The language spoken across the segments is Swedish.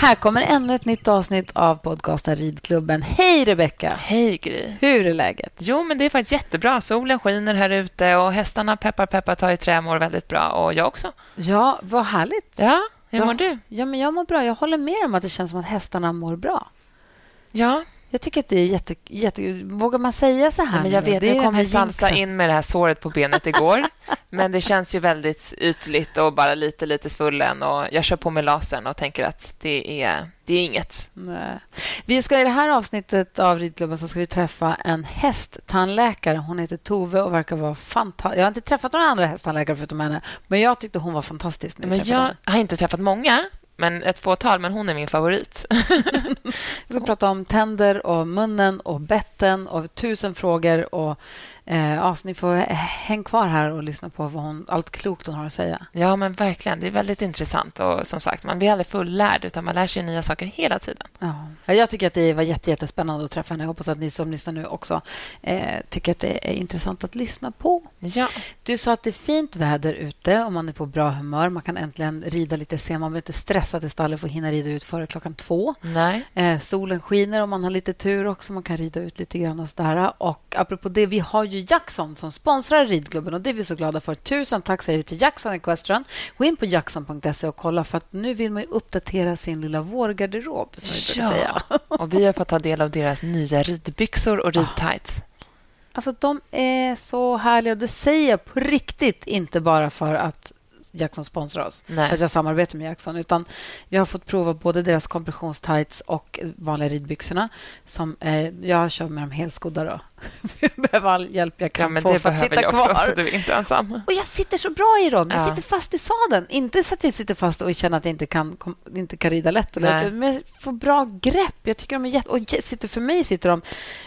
Här kommer ännu ett nytt avsnitt av podcasten Ridklubben. Hej, Rebecka! Hej, Gry. Hur är läget? Jo, men det är faktiskt jättebra. Solen skiner här ute och hästarna peppar, peppar, tar i trä mår väldigt bra. Och jag också. Ja, vad härligt. Ja, hur ja, mår du? Ja, men jag mår bra. Jag håller med om att det känns som att hästarna mår bra. Ja, jag tycker att det är jätte... jätte vågar man säga så här? Nej, men jag vet, det jag kom ju Sansa in med det här såret på benet igår. men det känns ju väldigt ytligt och bara lite, lite svullen. Och jag kör på med lasern och tänker att det är, det är inget. Nej. Vi ska I det här avsnittet av Ridklubben så ska vi träffa en hästtandläkare. Hon heter Tove och verkar vara fantastisk. Jag har inte träffat några andra hästtandläkare förutom henne, men jag tyckte hon var fantastisk. men jag henne. har inte träffat många, men ett fåtal, men hon är min favorit. Vi ska prata om tänder och munnen och betten och tusen frågor och ja, så ni får hänga kvar här och lyssna på vad hon, allt klokt hon har att säga. Ja, men verkligen. Det är väldigt intressant. Och som sagt, man blir aldrig fullärd, utan man lär sig nya saker hela tiden. Ja. Jag tycker att det var jätte, jättespännande att träffa henne. Jag hoppas att ni som lyssnar nu också eh, tycker att det är intressant att lyssna på. Ja. Du sa att det är fint väder ute och man är på bra humör. Man kan äntligen rida lite sen. Man behöver inte stressa till stallet för att hinna rida ut före klockan två. Nej. Eh, solen skiner om man har lite tur också. Man kan rida ut lite grann och sådär. Och apropå det, vi har ju Jackson som sponsrar ridklubben och det är vi så glada för. Tusen tack säger vi till Jackson Equestrian. Gå in på jackson.se och kolla för att nu vill man uppdatera sin lilla vårgarderob, som vi ja. säga. och vi har fått ta del av deras nya ridbyxor och ridtights. Alltså, de är så härliga. Det säger jag på riktigt, inte bara för att Jackson sponsrar oss, Nej. för att jag samarbetar med Jackson. Utan jag har fått prova både deras kompressionstights och vanliga ridbyxorna. Som, eh, jag kör med dem helskodda. Jag behöver all hjälp jag kan ja, få för att sitta kvar. Också, så du är inte ensam. Och jag sitter så bra i dem. Jag ja. sitter fast i sadeln. Inte så att jag sitter fast och känner att jag inte kan, inte kan rida lätt. Eller men jag får bra grepp. Jag tycker de är jätte... Och sitter, för mig sitter de...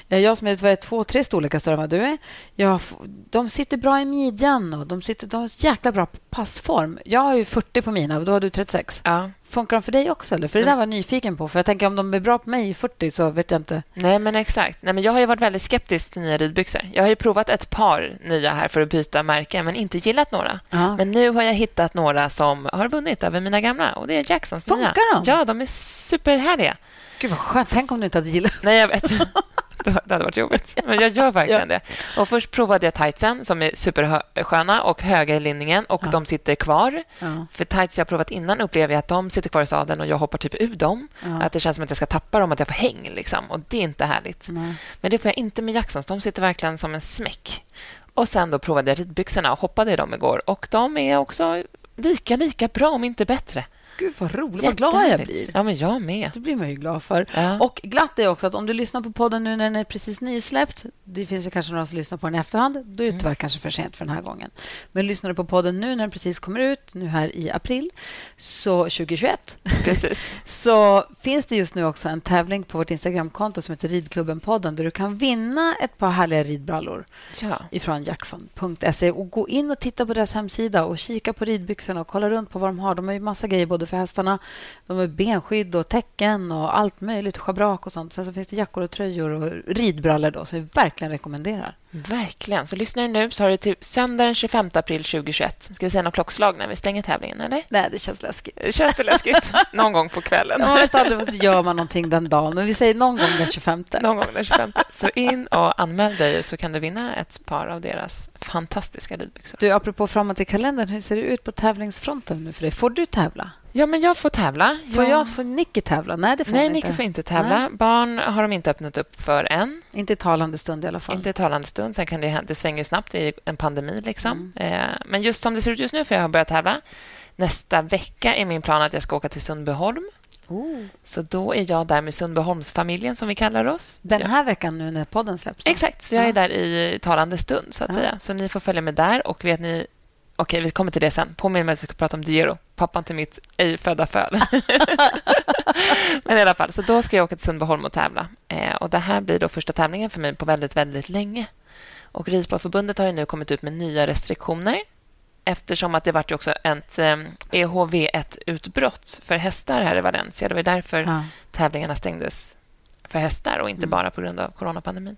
Jag som är två, tre storlekar större än vad du är. Jag, de sitter bra i midjan och de, sitter, de har jäkla bra passform. Jag har ju 40 på mina, och då har du 36. Ja. Funkar de för dig också? Eller? För Det där var jag nyfiken på. För jag tänker Om de är bra på mig i 40 så vet jag inte. Nej, men exakt. Nej, men jag har ju varit väldigt skeptisk till nya ridbyxor. Jag har ju provat ett par nya här för att byta märke, men inte gillat några. Aha. Men nu har jag hittat några som har vunnit över mina gamla. Och Det är Jacksons Funkar nya. de? Ja, de är superhärliga. Gud, vad skönt. Tänk om du inte hade gillat Nej, jag vet. Det hade varit jobbigt. Men jag gör verkligen ja. det. Och Först provade jag tightsen, som är supersköna och höga i linningen. Och ja. De sitter kvar. Ja. För tights jag provat innan upplever jag att de sitter kvar i sadeln och jag hoppar typ ur dem. Att Det känns som att jag ska tappa dem, att jag får häng. Liksom. Och Det är inte härligt. Nej. Men det får jag inte med Jacksons. De sitter verkligen som en smäck. Och Sen då provade jag ridbyxorna och hoppade i dem igår. Och De är också lika, lika bra, om inte bättre. Gud, vad roligt. Vad glad jag blir. Ja, men jag med. Det blir man ju glad för. Ja. Och glatt är också att om du lyssnar på podden nu när den är precis nysläppt, det finns ju kanske några som lyssnar på den i efterhand, då är det tyvärr mm. kanske för sent för den här gången. Men lyssnar du på podden nu när den precis kommer ut, nu här i april, så 2021, precis. så finns det just nu också en tävling på vårt Instagramkonto som heter Ridklubben-podden, där du kan vinna ett par härliga ridbrallor ja. ifrån jackson.se. Och gå in och titta på deras hemsida och kika på ridbyxorna och kolla runt på vad de har. De har ju massa grejer både för hästarna. De har benskydd och täcken och allt möjligt, schabrak och sånt. Sen så finns det jackor och tröjor och ridbrallor då, som vi verkligen rekommenderar. Verkligen. Så lyssnar du nu så har du till söndag den 25 april 2021. Ska vi säga något klockslag när vi stänger tävlingen? eller? Nej, det känns läskigt. Det känns det läskigt. någon gång på kvällen. Man vet aldrig vad gör man någonting den dagen. Men vi säger någon gång den 25. Någon gång den 25. Så in och anmäl dig så kan du vinna ett par av deras fantastiska ridbyxor. Du, apropå framåt i kalendern, hur ser det ut på tävlingsfronten nu för dig? Får du tävla? Ja, men jag får tävla. Får, jag, får Nicky tävla? Nej, det får Nej, Nicky får inte tävla. Nej. Barn har de inte öppnat upp för än. Inte i talande stund i alla fall. Inte i talande stund. Sen kan det, det svänger snabbt i en pandemi. Liksom. Mm. Eh, men just som det ser ut just nu, för jag har börjat tävla. Nästa vecka är min plan att jag ska åka till Sundbyholm. Oh. Så då är jag där med Sundbyholmsfamiljen, som vi kallar oss. Den här ja. veckan nu när podden släpps? Då? Exakt, så jag är där i talande stund. så att ja. säga. Så ni får följa med där. Och vet ni Okej, vi kommer till det sen. Påminn mig att vi ska prata om Diero, pappan till mitt ej födda föl. Men i alla fall, så då ska jag åka till Sundbyholm och tävla. Eh, och Det här blir då första tävlingen för mig på väldigt, väldigt länge. Och Ridsportförbundet har ju nu kommit ut med nya restriktioner eftersom att det var också ett eh, EHV1-utbrott för hästar här i Valencia. Det var därför ja. tävlingarna stängdes för hästar och inte mm. bara på grund av coronapandemin.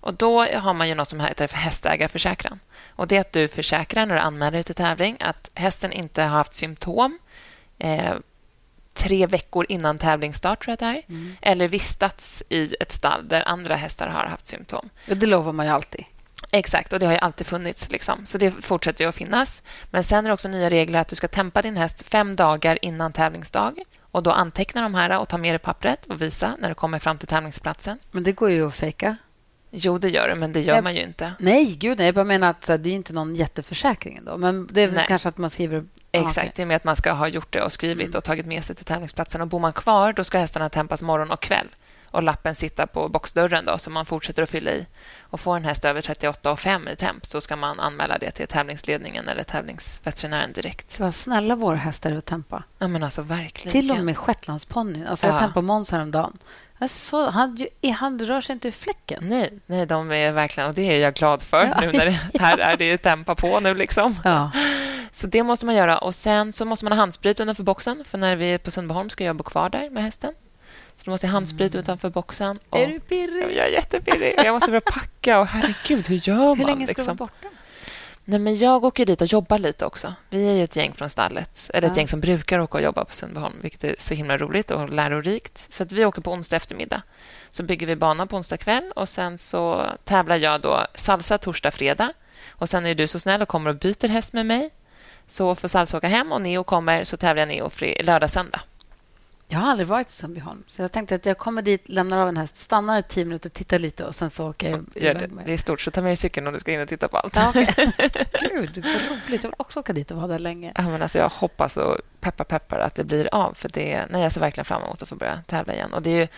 Och Då har man ju något som heter för hästägarförsäkran. Och det är att du försäkrar när du anmäler dig till tävling att hästen inte har haft symptom eh, tre veckor innan tävlingsstart, tror jag det är. Mm. Eller vistats i ett stall där andra hästar har haft symptom. Och det lovar man ju alltid. Exakt, och det har ju alltid funnits. Liksom. Så det fortsätter ju att finnas. Men sen är det också nya regler att du ska tempa din häst fem dagar innan tävlingsdag. Och Då anteckna de här och ta med dig pappret och visa när du kommer fram till tävlingsplatsen. Men det går ju att fejka. Jo, det gör det, men det gör jag, man ju inte. Nej, gud nej. Jag bara menar att det är inte någon jätteförsäkring. Då. Men det är väl kanske att man skriver... Exakt, okay. det är med att man ska ha gjort det och skrivit mm. och tagit med sig till tävlingsplatsen. Och bor man kvar, då ska hästarna tempas morgon och kväll och lappen sitta på boxdörren då, så man fortsätter att fylla i. Och får en häst över 38,5 i temp så ska man anmäla det till tävlingsledningen eller tävlingsveterinären direkt. Vad snälla våra hästar är att tempa. Ja, men alltså verkligen. Till och med shetlandsponnyn. Alltså, jag ja. tempade Måns häromdagen. Alltså, han, han rör sig inte ur fläcken. Nej, nej, de är verkligen... Och det är jag glad för ja. nu när det, här är det tempa på nu. Liksom. Ja. Så det måste man göra. Och Sen så måste man ha handsprit utanför boxen. För när vi är på Sundbyholm ska jag bo kvar där med hästen. Så då måste jag handsprit mm. utanför boxen. Och, är du pirrig? Jag är jättepirrig. Jag måste börja packa. Och herregud, hur gör man? Hur länge ska liksom? du vara borta? Nej, men jag åker dit och jobbar lite också. Vi är ju ett gäng från stallet. Eller ett ja. gäng som brukar åka och jobba på Sundbyholm, vilket är så himla roligt och lärorikt. Så att vi åker på onsdag eftermiddag. Så bygger vi bana på onsdag kväll och sen så tävlar jag då salsa torsdag, fredag. Och sen är du så snäll och kommer och byter häst med mig. Så får Salsa åka hem och Neo kommer, så tävlar jag Neo lördag, söndag. Jag har aldrig varit i Sundbyholm, så jag tänkte att jag kommer dit, lämnar av en häst, stannar tio minuter, tittar lite och sen så åker jag iväg det. det är stort, så ta med dig cykeln om du ska in och titta på allt. Ja, okay. Gud, vad roligt. Jag vill också åka dit och vara där länge. Ja, men alltså jag hoppas och peppar, peppar att det blir av. För det, nej, jag ser verkligen fram emot att få börja tävla igen. Och det är, ju,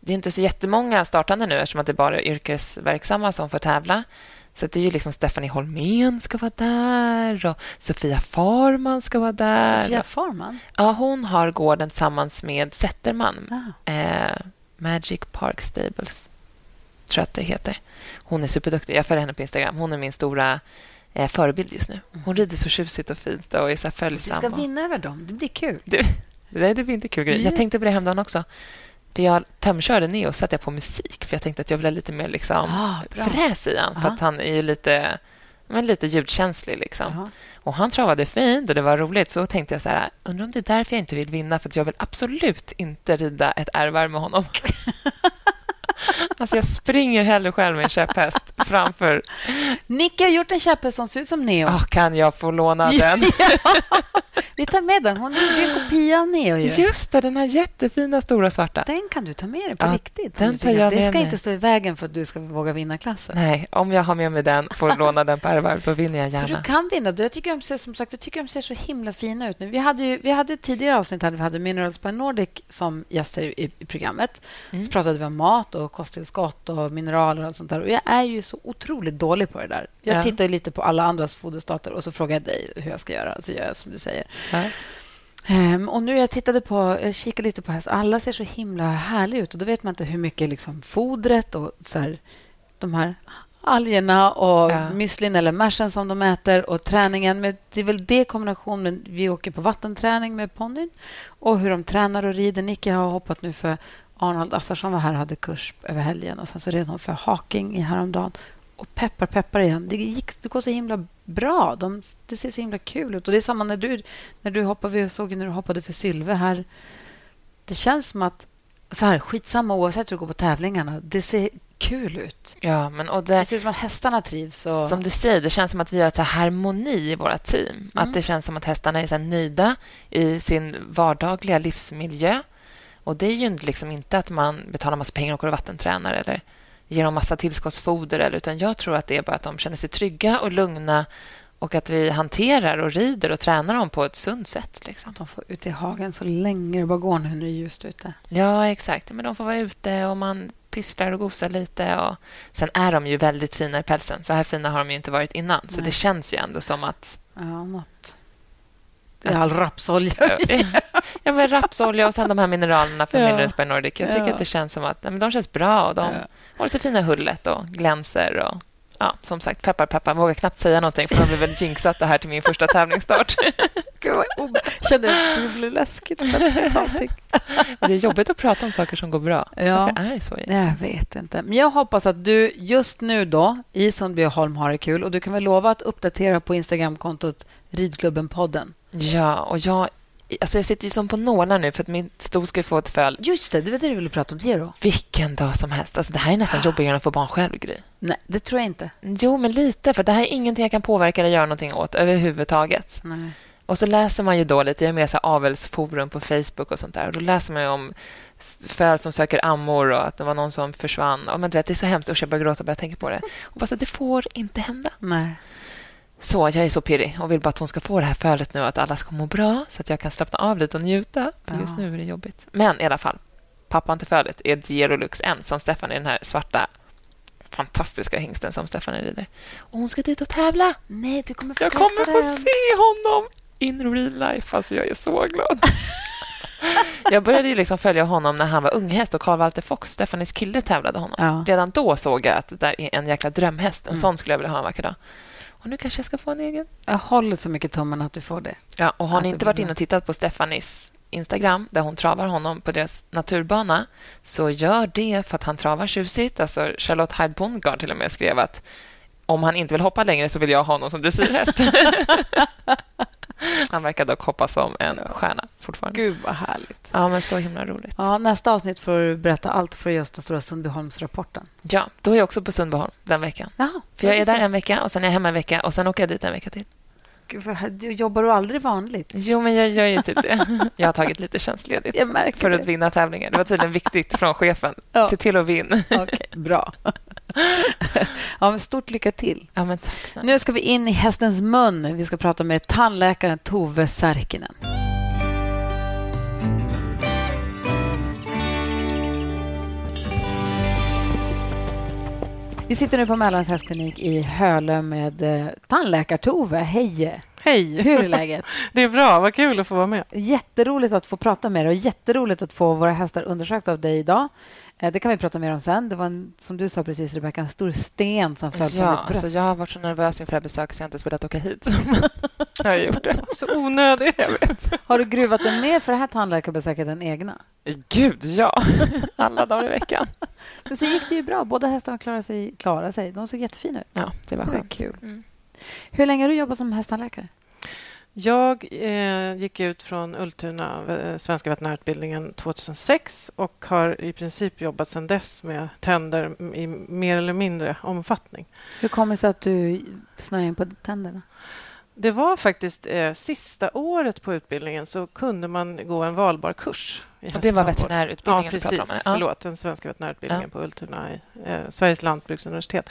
det är inte så jättemånga startande nu eftersom att det är bara yrkesverksamma som får tävla. Så det är ju liksom Stephanie Holmén ska vara där och Sofia Farman ska vara där. Sofia Farman? Ja, hon har gården tillsammans med Zetterman. Ah. Eh, Magic Park Stables, tror jag att det heter. Hon är superduktig. Jag följer henne på Instagram. Hon är min stora eh, förebild just nu. Hon rider så tjusigt och fint och är så följsam. Du ska vinna över dem. Det blir kul. Det, det, det blir inte kul grej. Jag tänkte på det häromdagen också. För jag tömkörde ner och satte jag på musik för jag tänkte att jag ville lite mer liksom, ah, fräs i han, för att han är ju lite, men lite ljudkänslig. Liksom. Och Han travade fint och det var roligt. Så tänkte jag så här, undrar om det är därför jag inte vill vinna, för jag vill absolut inte rida ett ärvar med honom. Alltså jag springer hellre själv med en käpphäst framför... Nicky har gjort en käpphäst som ser ut som Neo. Oh, kan jag få låna den? Vi tar med den. Hon är en kopia av Neo. Ju. Just det, den här jättefina stora svarta. Den kan du ta med dig på ja, riktigt. Den tar jag det ska med inte stå i vägen för att du ska våga vinna klassen. Nej, om jag har med mig den, får låna den på ärvar, då vinner jag gärna. För du kan vinna. Jag tycker de ser, som sagt, jag tycker de ser så himla fina ut nu. Vi hade ju, vi hade tidigare avsnitt hade vi hade Minerals by Nordic som gäster i, i programmet. Mm. Så pratade vi om mat och kosttillskott och mineraler och allt sånt där. Och jag är ju så otroligt dålig på det där. Jag ja. tittar lite på alla andras foderstater och så frågar jag dig hur jag ska göra. Så gör jag som du säger. Ja. Um, och nu jag tittade på, jag kikade lite på häst. Alla ser så himla härliga ut. Och Då vet man inte hur mycket liksom fodret och så här, de här algerna och ja. müslin eller märsen som de äter och träningen. Men det är väl det kombinationen. Vi åker på vattenträning med ponnyn och hur de tränar och rider. Nicke har hoppat nu för Arnold Assarsson var här och hade kurs över helgen och sen så red hon för haking i häromdagen. Och peppar, peppar igen. Det, gick, det går så himla bra. De, det ser så himla kul ut. Och Det är samma när du, när du hoppade. Vi såg när du hoppade för Sylve här. Det känns som att... Så här, skitsamma oavsett hur det går på tävlingarna. Det ser kul ut. Ja, men, och det, det ser ut som att hästarna trivs. Och... Som du säger, det känns som att vi har ett harmoni i våra team. Mm. Att Det känns som att hästarna är så nöjda i sin vardagliga livsmiljö. Och Det är ju liksom inte att man betalar massa pengar och går och vattentränar eller ger dem massa tillskottsfoder. Eller, utan jag tror att det är bara att de känner sig trygga och lugna och att vi hanterar och rider och tränar dem på ett sunt sätt. Liksom. Att de får ut i hagen så länge det bara går när det är ljust ute. Ja, exakt. Men de får vara ute och man pysslar och gosar lite. Och... Sen är de ju väldigt fina i pälsen. Så här fina har de ju inte varit innan. Så Nej. det känns ju ändå som att... Ja, något. All rapsolja. ja, men rapsolja och sen de här mineralerna för ja. Minerals by Nordic. Jag tycker ja. att det känns som att nej, men de känns bra och de ja. håller sig fina hullet och glänser. Och, ja, som sagt, peppar, peppar. Vågar knappt säga någonting för de blir väl jinxat det här till min första tävlingsstart. Gud, vad kände att det blev läskigt. Men det är jobbigt att prata om saker som går bra. Ja. Varför är det så? Egentligen? Jag vet inte. Men jag hoppas att du just nu då i Sundbyholm har det kul. Och Du kan väl lova att uppdatera på Instagramkontot Ridklubben-podden? Ja, och jag Alltså jag sitter ju som på nålar nu för att min sto ska få ett föl. Just det, det var det du ville prata om, Gero. Vilken dag som helst. Alltså det här är nästan jobbigare än att få barn själv, Gry. Nej, det tror jag inte. Jo, men lite. För det här är ingenting jag kan påverka eller göra någonting åt överhuvudtaget. Nej. Och så läser man ju då lite, jag är med i avelsforum på Facebook och sånt där. Och då läser man om föl som söker ammor och att det var någon som försvann. Och men du vet, det är så hemskt. Usch, jag börjar gråta bara jag tänker på det. Och bara så, det får inte hända. Nej. Så jag är så pirrig och vill bara att hon ska få det här fölet nu och att alla ska må bra så att jag kan slappna av lite och njuta. För just nu är det jobbigt. Men i alla fall, pappan till fölet är Dierolux N som Stefan är den här svarta fantastiska hingsten som Stefan rider. Och hon ska dit och tävla. Nej, du kommer få Jag kommer få den. se honom in real life. Alltså, jag är så glad. jag började ju liksom följa honom när han var unghäst och Karl Walter Fox, Stefanis kille, tävlade honom. Ja. Redan då såg jag att det där är en jäkla drömhäst. En mm. sån skulle jag vilja ha en vacker dag. Och nu kanske jag ska få en egen. Jag håller så mycket tummen att du får det. Ja, och har ni inte varit inne och tittat på Stefanis Instagram där hon travar honom på deras naturbana så gör det för att han travar tjusigt. Alltså Charlotte Hyde Bondgard till och med skrev att om han inte vill hoppa längre så vill jag ha honom som dressyrhäst. Han verkar dock hoppa som en stjärna fortfarande. Gud, vad härligt. Ja, men så himla roligt. Ja, nästa avsnitt får du berätta allt för just den stora Sundbyholmsrapporten. Ja, då är jag också på Sundbyholm den veckan. Jaha, för jag är där en vecka och sen är jag hemma en vecka och sen åker jag dit en vecka till. Du jobbar du aldrig vanligt? Jo, men jag gör ju typ det. Jag har tagit lite tjänstledigt för att vinna tävlingar. Det var tydligen viktigt från chefen. Ja. Se till att vinna. Okay, bra. Ja, men stort lycka till. Ja, men tack nu ska vi in i hästens mun. Vi ska prata med tandläkaren Tove Särkinen. Vi sitter nu på Mälarens hästklinik i Hölö med eh, tandläkar-Tove. Hej! Hej! Hur är läget? Det är bra. Vad kul att få vara med. Jätteroligt att få prata med dig och jätteroligt att få våra hästar undersökta av dig idag. Eh, det kan vi prata mer om sen. Det var, en, som du sa precis, Rebecka, en stor sten som föll ja, på mitt bröst. Alltså jag har varit så nervös inför det här besöket så jag inte ens velat åka hit. jag har gjort det. Så onödigt. Jag vet. Har du gruvat dig mer för det här tandläkarbesöket än egna? Gud, ja. Alla dagar i veckan. Men så gick det ju bra. Båda hästarna klarade sig. Klarade sig. De såg jättefina ut. Ja, det var skönt. Kul. Mm. Hur länge har du jobbat som hästtandläkare? Jag eh, gick ut från Ultuna, eh, Svenska veterinärutbildningen, 2006 och har i princip jobbat sedan dess med tänder i mer eller mindre omfattning. Hur kommer det sig att du snöade in på tänderna? Det var faktiskt eh, sista året på utbildningen så kunde man gå en valbar kurs. och det var veterinärutbildningen? Ja, precis. Ja. Förlåt, den svenska veterinärutbildningen ja. på Ultuna, eh, Sveriges lantbruksuniversitet.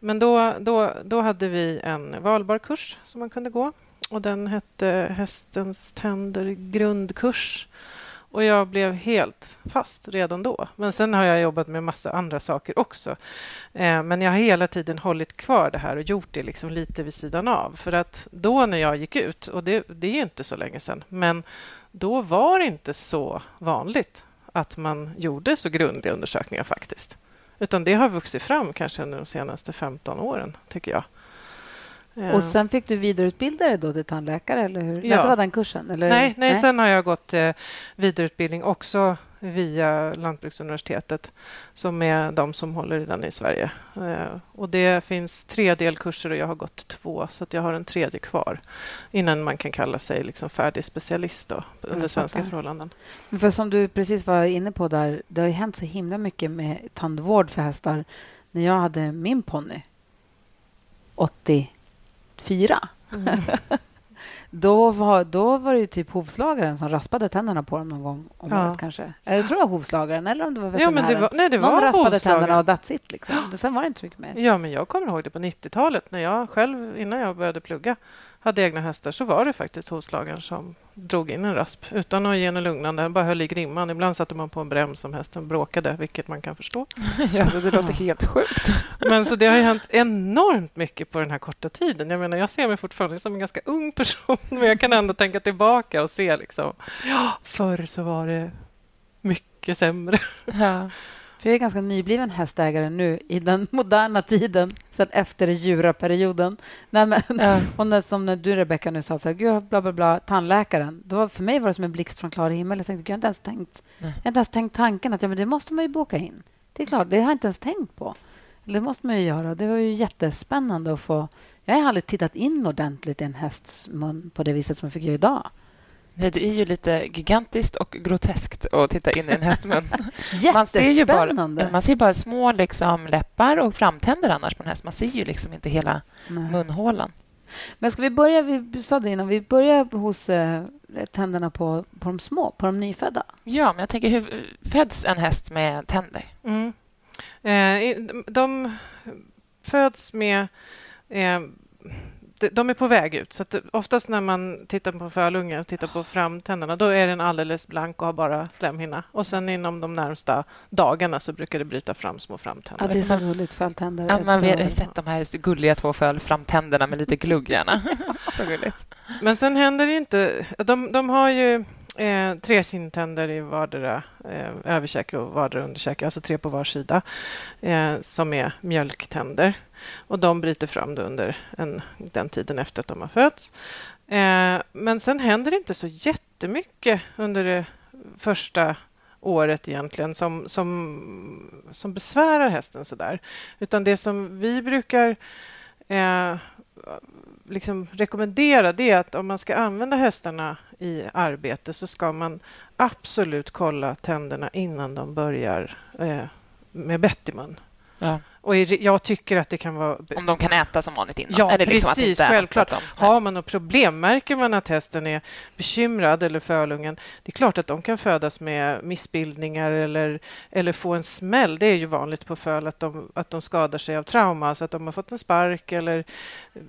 Men då, då, då hade vi en valbar kurs som man kunde gå och den hette Hästens tänder grundkurs. Och jag blev helt fast redan då. Men sen har jag jobbat med massa andra saker också. Eh, men jag har hela tiden hållit kvar det här och gjort det liksom lite vid sidan av. För att då när jag gick ut, och det, det är inte så länge sedan, men då var det inte så vanligt att man gjorde så grundliga undersökningar faktiskt. Utan det har vuxit fram kanske under de senaste 15 åren, tycker jag. Ja. Och sen fick du vidareutbilda dig då till tandläkare? Eller hur? Ja. Det var den kursen? Eller? Nej, nej, nej, sen har jag gått eh, vidareutbildning också via Lantbruksuniversitetet som är de som håller i den i Sverige. Eh, och Det finns tre delkurser och jag har gått två, så jag har en tredje kvar innan man kan kalla sig liksom färdig specialist då, under svenska förhållanden. För Som du precis var inne på, där, det har hänt så himla mycket med tandvård för hästar. När jag hade min ponny 80 fyra. Mm. då, var, då var det typ hovslagaren som raspade tänderna på dem någon gång om ja. året kanske. Jag tror det var hovslagaren eller om det var veterinären. Ja, men det var, nej, det någon var raspade tänderna och that's it. Liksom. Sen var det inte så mycket mer. Ja, men jag kommer ihåg det på 90-talet när jag själv, innan jag började plugga, hade egna hästar så var det faktiskt hovslagaren som drog in en rasp utan att ge något lugnande. Han bara höll i grimman. Ibland satte man på en brems om hästen bråkade, vilket man kan förstå. ja, det låter helt sjukt. Men så det har hänt enormt mycket på den här korta tiden. Jag menar, jag ser mig fortfarande som en ganska ung person, men jag kan ändå tänka tillbaka och se liksom, ja, förr så var det mycket sämre. Ja. För jag är ganska nybliven hästägare nu i den moderna tiden, sen efter djuraperioden. Nej, men, ja. och när, som när du, Rebecka, nu sa så här, Gud, bla, bla, bla, tandläkaren. Då, för mig var det som en blixt från klar himmel. Jag tänkte, jag har inte ens tänkt, jag har inte ens tänkt tanken att ja, men det måste man ju boka in. Det är klart, det har jag inte ens tänkt på. Det måste man ju göra. Det var ju jättespännande att få... Jag har aldrig tittat in ordentligt i en hästs mun på det viset som jag fick göra idag. Det är ju lite gigantiskt och groteskt att titta in i en hästmun. man ser ju bara, man ser bara små liksom, läppar och framtänder annars på en häst. Man ser ju liksom inte hela Nej. munhålan. Men ska vi börja, vi sa det innan, vi börjar hos eh, tänderna på, på de små, på de nyfödda. Ja, men jag tänker, hur föds en häst med tänder? Mm. Eh, de föds med eh, de är på väg ut. Så oftast när man tittar på fölungar och tittar på framtänderna då är den alldeles blank och har bara slemhinna. Och sen inom de närmsta dagarna så brukar det bryta fram små framtänder. Ja, det är så gulligt. Föltänder. Ja, man har sett de här gulliga två fölframtänderna med lite glugg gärna. så gulligt. Men sen händer det inte... De, de har ju eh, tre kindtänder i vardera eh, överkäke och vardera underkäke, alltså tre på var sida, eh, som är mjölktänder. Och de bryter fram under en, den tiden efter att de har fötts. Eh, men sen händer det inte så jättemycket under det första året egentligen som, som, som besvärar hästen så där. Utan det som vi brukar eh, liksom rekommendera det är att om man ska använda hästarna i arbete så ska man absolut kolla tänderna innan de börjar eh, med bett i mun. Ja. Och jag tycker att det kan vara... Om de kan äta som vanligt innan? Ja, eller liksom precis. självklart. Har man något problem, märker man att hästen är bekymrad eller fölungen, det är klart att de kan födas med missbildningar eller, eller få en smäll. Det är ju vanligt på föl att de, att de skadar sig av trauma, alltså att de har fått en spark eller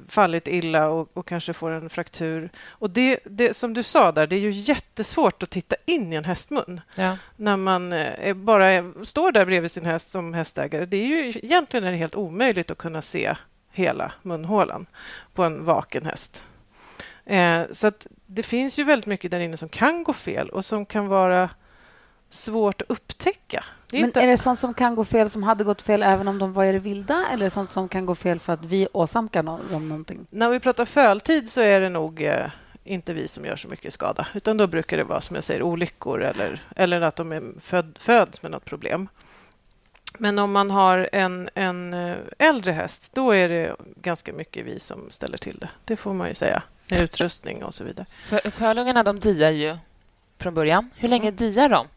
fallit illa och, och kanske får en fraktur. Och det, det, som du sa där, det är ju jättesvårt att titta in i en hästmun ja. när man eh, bara står där bredvid sin häst som hästägare. Det är ju egentligen är det helt omöjligt att kunna se hela munhålan på en vaken häst. Eh, så det finns ju väldigt mycket där inne som kan gå fel och som kan vara svårt att upptäcka. Är Men inte... är det sånt som kan gå fel som hade gått fel även om de var i det vilda eller sånt som kan gå fel för att vi åsamkar dem någonting? När vi pratar föltid så är det nog eh, inte vi som gör så mycket skada utan då brukar det vara som jag säger olyckor eller, eller att de är föd, föds med något problem. Men om man har en, en eh, äldre häst, då är det ganska mycket vi som ställer till det. Det får man ju säga, med utrustning och så vidare. För, förlungarna de diar ju från början. Hur länge mm. diar de?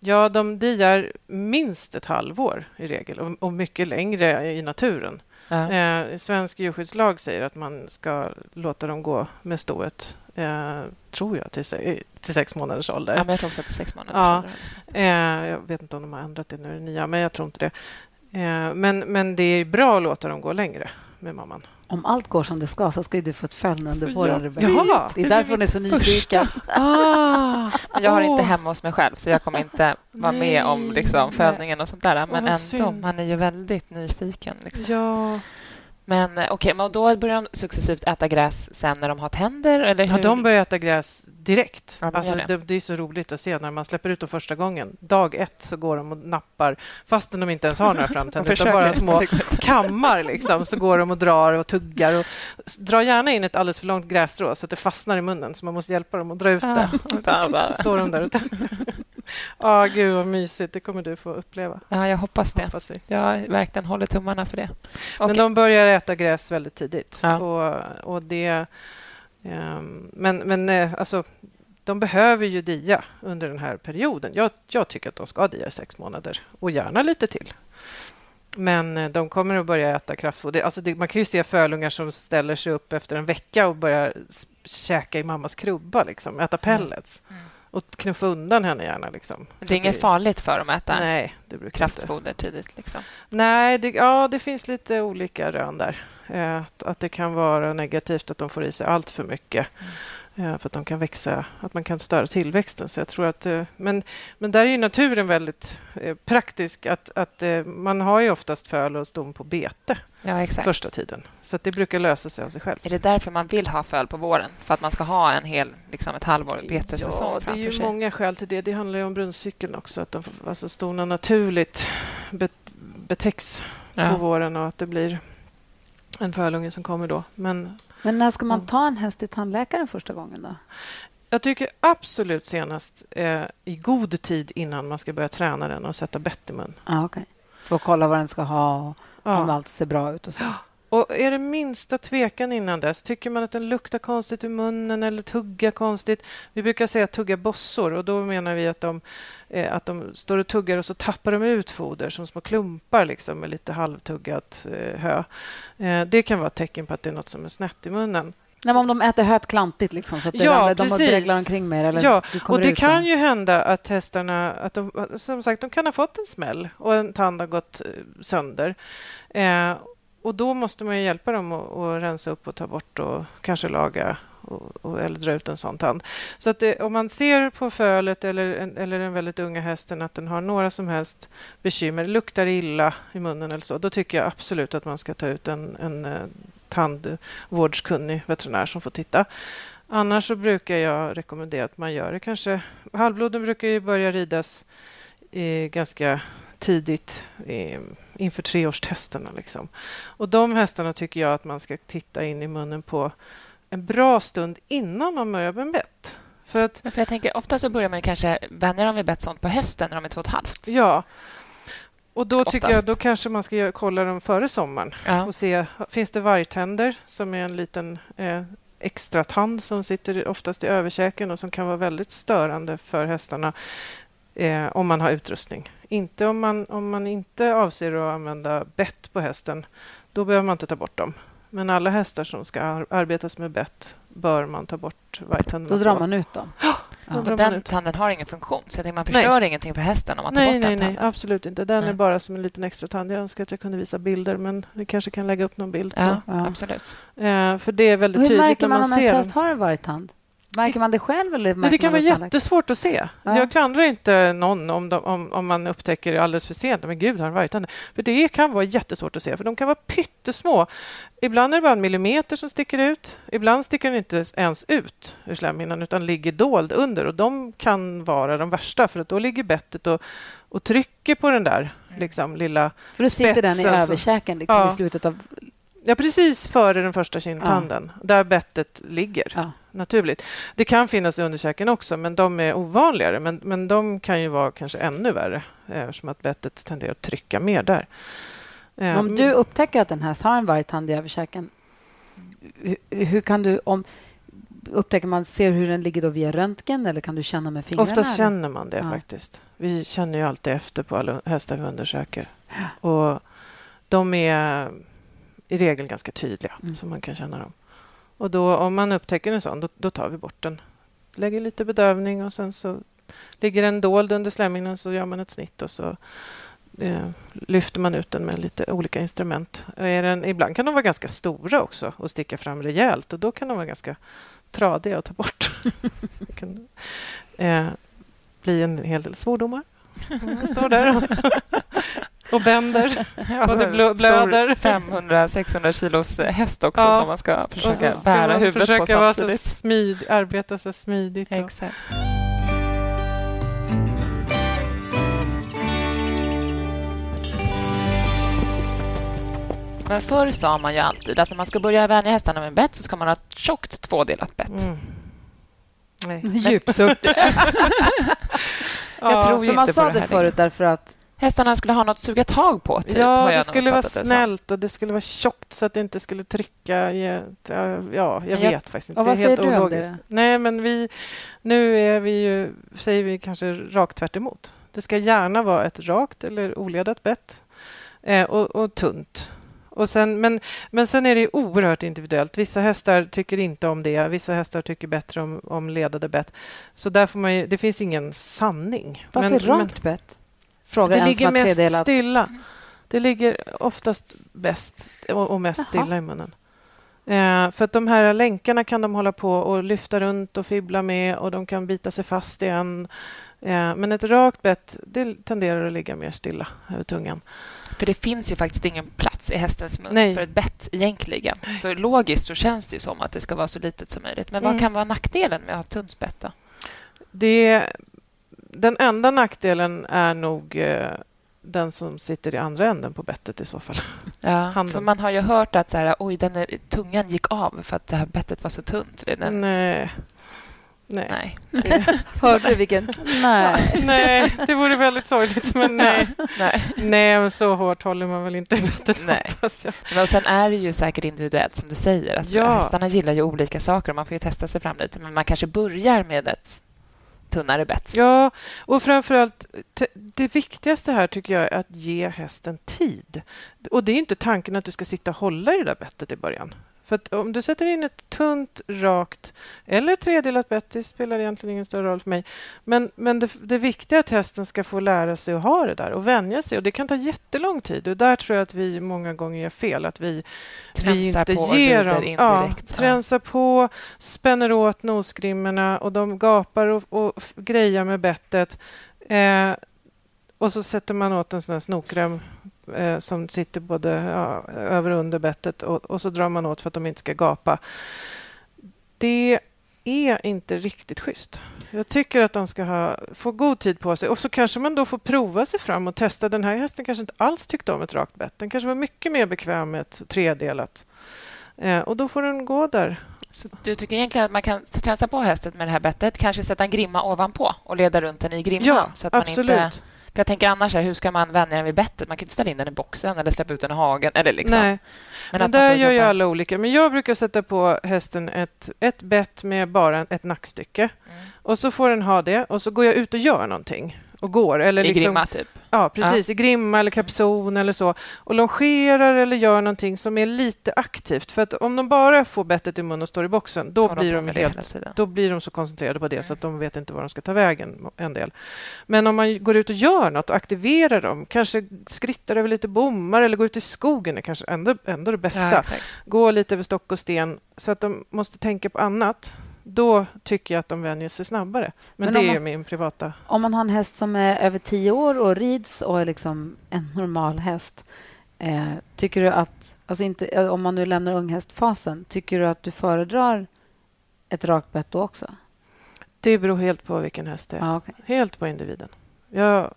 Ja, de diar minst ett halvår i regel och, och mycket längre i naturen. Ja. Eh, svensk djurskyddslag säger att man ska låta dem gå med stået eh, tror jag, till, se till sex månaders ålder. Ja, men jag tror också till sex månaders ja. ålder. Eh, jag vet inte om de har ändrat det nu, det nya, men jag tror inte det. Eh, men, men det är bra att låta dem gå längre med mamman. Om allt går som det ska så ska du få ett följ under våren, ja, Det är därför hon är så nyfiken. Ah, jag har inte hemma hos mig själv, så jag kommer inte vara med om liksom, följningen och sånt där. Men ändå, synd. man är ju väldigt nyfiken. Liksom. Ja. Men eh, okej, okay, då börjar de successivt äta gräs sen när de har tänder? Eller hur? Ja, de börjar äta gräs direkt. Ja, alltså, det. Det, är så roligt att se när man släpper ut dem första gången. Dag ett så går de och nappar, fastän de inte ens har några framtänder, utan bara små kammar. Liksom, så går de och drar och tuggar. Och drar gärna in ett alldeles för långt grässtrå så att det fastnar i munnen, så man måste hjälpa dem att dra ut det. Ah. Står de där ute. Ja, oh, gud vad mysigt. Det kommer du få uppleva. Ja, jag hoppas det. Hoppas jag verkligen håller tummarna för det. Men okay. de börjar äta gräs väldigt tidigt. Ja. Och, och det... Um, men men uh, alltså, de behöver ju dia under den här perioden. Jag, jag tycker att de ska dia i sex månader och gärna lite till. Men uh, de kommer att börja äta kraftfoder. Alltså det, man kan ju se fölungar som ställer sig upp efter en vecka och börjar käka i mammas krubba, liksom, äta pellets. Mm. Mm och knuffa undan henne gärna. Liksom. Det är inget farligt för dem att äta Nej, det brukar kraftfoder inte. tidigt? Liksom. Nej, det, ja, det finns lite olika rön där. Eh, att, att, det kan vara negativt att de får i sig allt för mycket. Mm. Eh, för att de kan växa, att man kan störa tillväxten. Så jag tror att, eh, men, men där är ju naturen väldigt eh, praktisk. Att, att man har ju oftast föl och ston på bete ja, första tiden. Så det brukar lösa sig av sig själv. Är det därför man vill ha föl på våren? För att man ska ha en hel, liksom ett halvår betesäsong ja, det är ju sig. många skäl till det. Det handlar ju om brunstcykeln också. Att de, alltså stona naturligt betäcks ja. på våren och att det blir en fölunge som kommer då. Men men när ska man ta en häst till tandläkaren första gången? då? Jag tycker absolut senast eh, i god tid innan man ska börja träna den och sätta bett i mun. Ah, okay. För att kolla vad den ska ha och ja. om allt ser bra ut. Och så. Och är det minsta tvekan innan dess, tycker man att den luktar konstigt i munnen eller tuggar konstigt. Vi brukar säga tugga bossor och då menar vi att de, eh, att de står och tuggar och så tappar de ut foder som små klumpar liksom, med lite halvtuggat eh, hö. Eh, det kan vara ett tecken på att det är något som är snett i munnen. Nej, om de äter höet klantigt, liksom, så att ja, de dreglar omkring mer. Eller ja, och det kan ju hända att hästarna att de, som sagt, de kan ha fått en smäll och en tand har gått eh, sönder. Eh, och Då måste man hjälpa dem att, rensa upp och ta bort och kanske laga och, och, eller dra ut en sån tand. Så att det, om man ser på fölet eller, eller den väldigt unga hästen att den har några som helst bekymmer, luktar illa i munnen eller så, då tycker jag absolut att man ska ta ut en, en eh, tandvårdskunnig veterinär som får titta. Annars så brukar jag rekommendera att man gör det kanske... Halvbloden brukar ju börja ridas eh, ganska tidigt eh, inför treårstesterna. Liksom. Och de hästarna tycker jag att man ska titta in i munnen på en bra stund innan man börjar med bett. För att, för jag tänker, ofta så börjar man kanske vänja dem vid bett sånt på hösten när de är två och ett halvt. Ja, och då tycker jag då kanske man ska kolla dem före sommaren ja. och se, finns det vargtänder som är en liten eh, extra tand som sitter oftast i överkäken och som kan vara väldigt störande för hästarna eh, om man har utrustning. Inte om man, om man inte avser att använda bett på hästen. Då behöver man inte ta bort dem. Men alla hästar som ska arbetas med bett bör man ta bort vargtänderna Då drar man ut dem? Ja, och den tanden har ingen funktion, så jag tänker man förstör nej. ingenting för hästen om man tar nej, bort nej, den tanden. Nej, absolut inte. Den nej. är bara som en liten extra tand. Jag önskar att jag kunde visa bilder, men vi kanske kan lägga upp någon bild. Ja, ja. absolut. Eh, för det är väldigt Hur tydligt märker man, man om en häst har en vargtand? Märker man det själv? Eller Men det kan vara jättesvårt att se. Ja. Jag klandrar inte någon om, de, om, om man upptäcker alldeles för sent. Men gud, har en vargtand? För det kan vara jättesvårt att se, för de kan vara pyttesmå. Ibland är det bara en millimeter som sticker ut. Ibland sticker den inte ens ut ur slemhinnan, utan ligger dold under. Och De kan vara de värsta, för att då ligger bettet och, och trycker på den där mm. liksom, lilla För då sitter den i överkäken liksom, ja. i slutet av Ja, precis före den första kindtanden, ja. där bettet ligger. Naturligt. Det kan finnas i underkäken också, men de är ovanligare. Men, men de kan ju vara kanske ännu värre eftersom att bettet tenderar att trycka mer där. Om du upptäcker att en häst har en vargtand i överkäken, hur, hur, kan du... om Upptäcker man, ser hur den ligger då via röntgen eller kan du känna med fingrarna? Oftast känner man det ja. faktiskt. Vi känner ju alltid efter på alla hästar vi undersöker. Och de är i regel ganska tydliga, mm. så man kan känna dem. Och då, om man upptäcker en sån, då, då, tar vi bort den. Lägger lite bedövning och sen så ligger den dold under slemhinnan så gör man ett snitt och så eh, lyfter man ut den med lite olika instrument. Den, ibland kan de vara ganska stora också och sticka fram rejält och då kan de vara ganska tradiga att ta bort. det kan eh, bli en hel del svordomar. Mm, står där och bänder alltså, och det blöder. 500-600 kilos häst också ja. som man ska försöka ska bära man huvudet försöka på samtidigt. Så smid, arbeta så smidigt. Exakt. Men förr sa man ju alltid att när man ska börja vänja hästarna med bett så ska man ha ett tjockt tvådelat bett. Mm. Djupsuck. jag tror ju inte man sa det, det förut därför att hästarna skulle ha något att suga tag på. Typ, ja, det skulle vara snällt och det skulle vara tjockt så att det inte skulle trycka. Ja, jag vet jag, faktiskt inte. Vad det är helt säger ologiskt. Nej, men vi, nu är vi ju, säger vi kanske rakt tvärt emot. Det ska gärna vara ett rakt eller oledat bett eh, och, och tunt. Och sen, men, men sen är det oerhört individuellt. Vissa hästar tycker inte om det. Vissa hästar tycker bättre om, om ledade bett. Så där får man ju, det finns ingen sanning. Varför men, rakt bett? Fråga det ligger mest tredelat. stilla. Det ligger oftast bäst och mest Jaha. stilla i munnen. Eh, för att de här länkarna kan de hålla på och lyfta runt och fibbla med och de kan bita sig fast igen. Eh, men ett rakt bett det tenderar att ligga mer stilla över tungan. För det finns ju faktiskt ingen plats i hästens mun Nej. för ett bett egentligen. Så logiskt så känns det som att det ska vara så litet som möjligt. Men mm. vad kan vara nackdelen med att ha tunt bett? Det den enda nackdelen är nog eh, den som sitter i andra änden på bettet i så fall. Ja, för man har ju hört att så här, oj, den är, tungan gick av för att det här bettet var så tunt. Den... Nej. Nej. nej. Hörde du vilken? Nej. nej, det vore väldigt sorgligt, men nej. nej. nej, men så hårt håller man väl inte i bettet, nej. hoppas jag. Men och sen är det ju säkert individuellt, som du säger. Alltså, ja. Hästarna gillar ju olika saker och man får ju testa sig fram lite. Men man kanske börjar med ett tunnare bets. Ja, och framför allt det viktigaste här tycker jag är att ge hästen tid. Och det är inte tanken att du ska sitta och hålla i det där bettet i början. För om du sätter in ett tunt, rakt eller tredelat bett, det spelar egentligen ingen större roll för mig. Men, men det, det viktiga är att hästen ska få lära sig att ha det där och vänja sig. Och Det kan ta jättelång tid. Och Där tror jag att vi många gånger gör fel. Att vi, vi inte på ger dem... Indirekt. Ja, tränsar på, spänner åt nosgrimmorna och de gapar och, och grejar med bettet. Eh, och så sätter man åt en sån här snokrem eh, som sitter både ja, över och under bettet och, och, så drar man åt för att de inte ska gapa. Det är inte riktigt schysst. Jag tycker att de ska ha, få god tid på sig. Och så kanske man då får prova sig fram och testa. Den här hästen kanske inte alls tyckte om ett rakt bett. Den kanske var mycket mer bekväm med ett tredelat. Eh, och då får den gå där. Så du tycker egentligen att man kan tränsa på hästen med det här bettet, kanske sätta en grimma ovanpå och leda runt den i grimman? Ja, så att absolut. Man inte för jag tänker annars, hur ska man vänja den vid bettet? Man kan inte ställa in den i boxen eller släppa ut den i hagen. Eller liksom. Nej, men, men där gör ju alla olika. Men jag brukar sätta på hästen ett, ett bett med bara ett nackstycke. Mm. Och så får den ha det och så går jag ut och gör någonting och går. Eller I liksom, grimma, typ? Ja, precis. Ja. I grimma eller kapson eller så. Och longerar eller gör någonting som är lite aktivt. För att om de bara får bettet i mun och står i boxen, då, blir de, helt, då blir de så koncentrerade på det mm. så att de vet inte var de ska ta vägen, en del. Men om man går ut och gör något och aktiverar dem, kanske skrittar över lite bommar eller går ut i skogen, är kanske ändå, ändå det bästa. Ja, gå lite över stock och sten, så att de måste tänka på annat då tycker jag att de vänjer sig snabbare. Men, Men det man, är min privata... Om man har en häst som är över tio år och rids och är liksom en normal häst eh, tycker du att... Alltså inte, eh, om man nu lämnar unghästfasen, tycker du att du föredrar ett rakt bett då också? Det beror helt på vilken häst det är. Ah, okay. Helt på individen. Jag,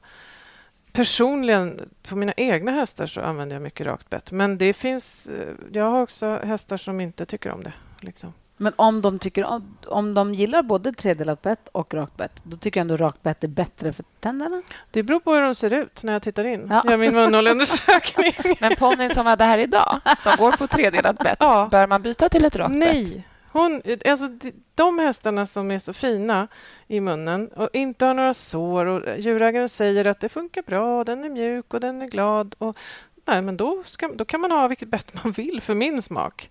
personligen, på mina egna hästar så använder jag mycket rakt bett. Men det finns... Eh, jag har också hästar som inte tycker om det. Liksom. Men om de, tycker, om, de gillar både tredelat bett och rakt bett, då tycker jag ändå rakt bett är bättre för tänderna? Det beror på hur de ser ut när jag tittar in. Ja. Jag gör min munhålundersökning. Men ponnyn som var där idag, som går på tredelat bett, ja. bör man byta till ett rakt Nej. bett? Hon, alltså, de hästarna som är så fina i munnen och inte har några sår och djurägaren säger att det funkar bra, den är mjuk och den är glad. Och, nej, men då, ska, då kan man ha vilket bett man vill för min smak.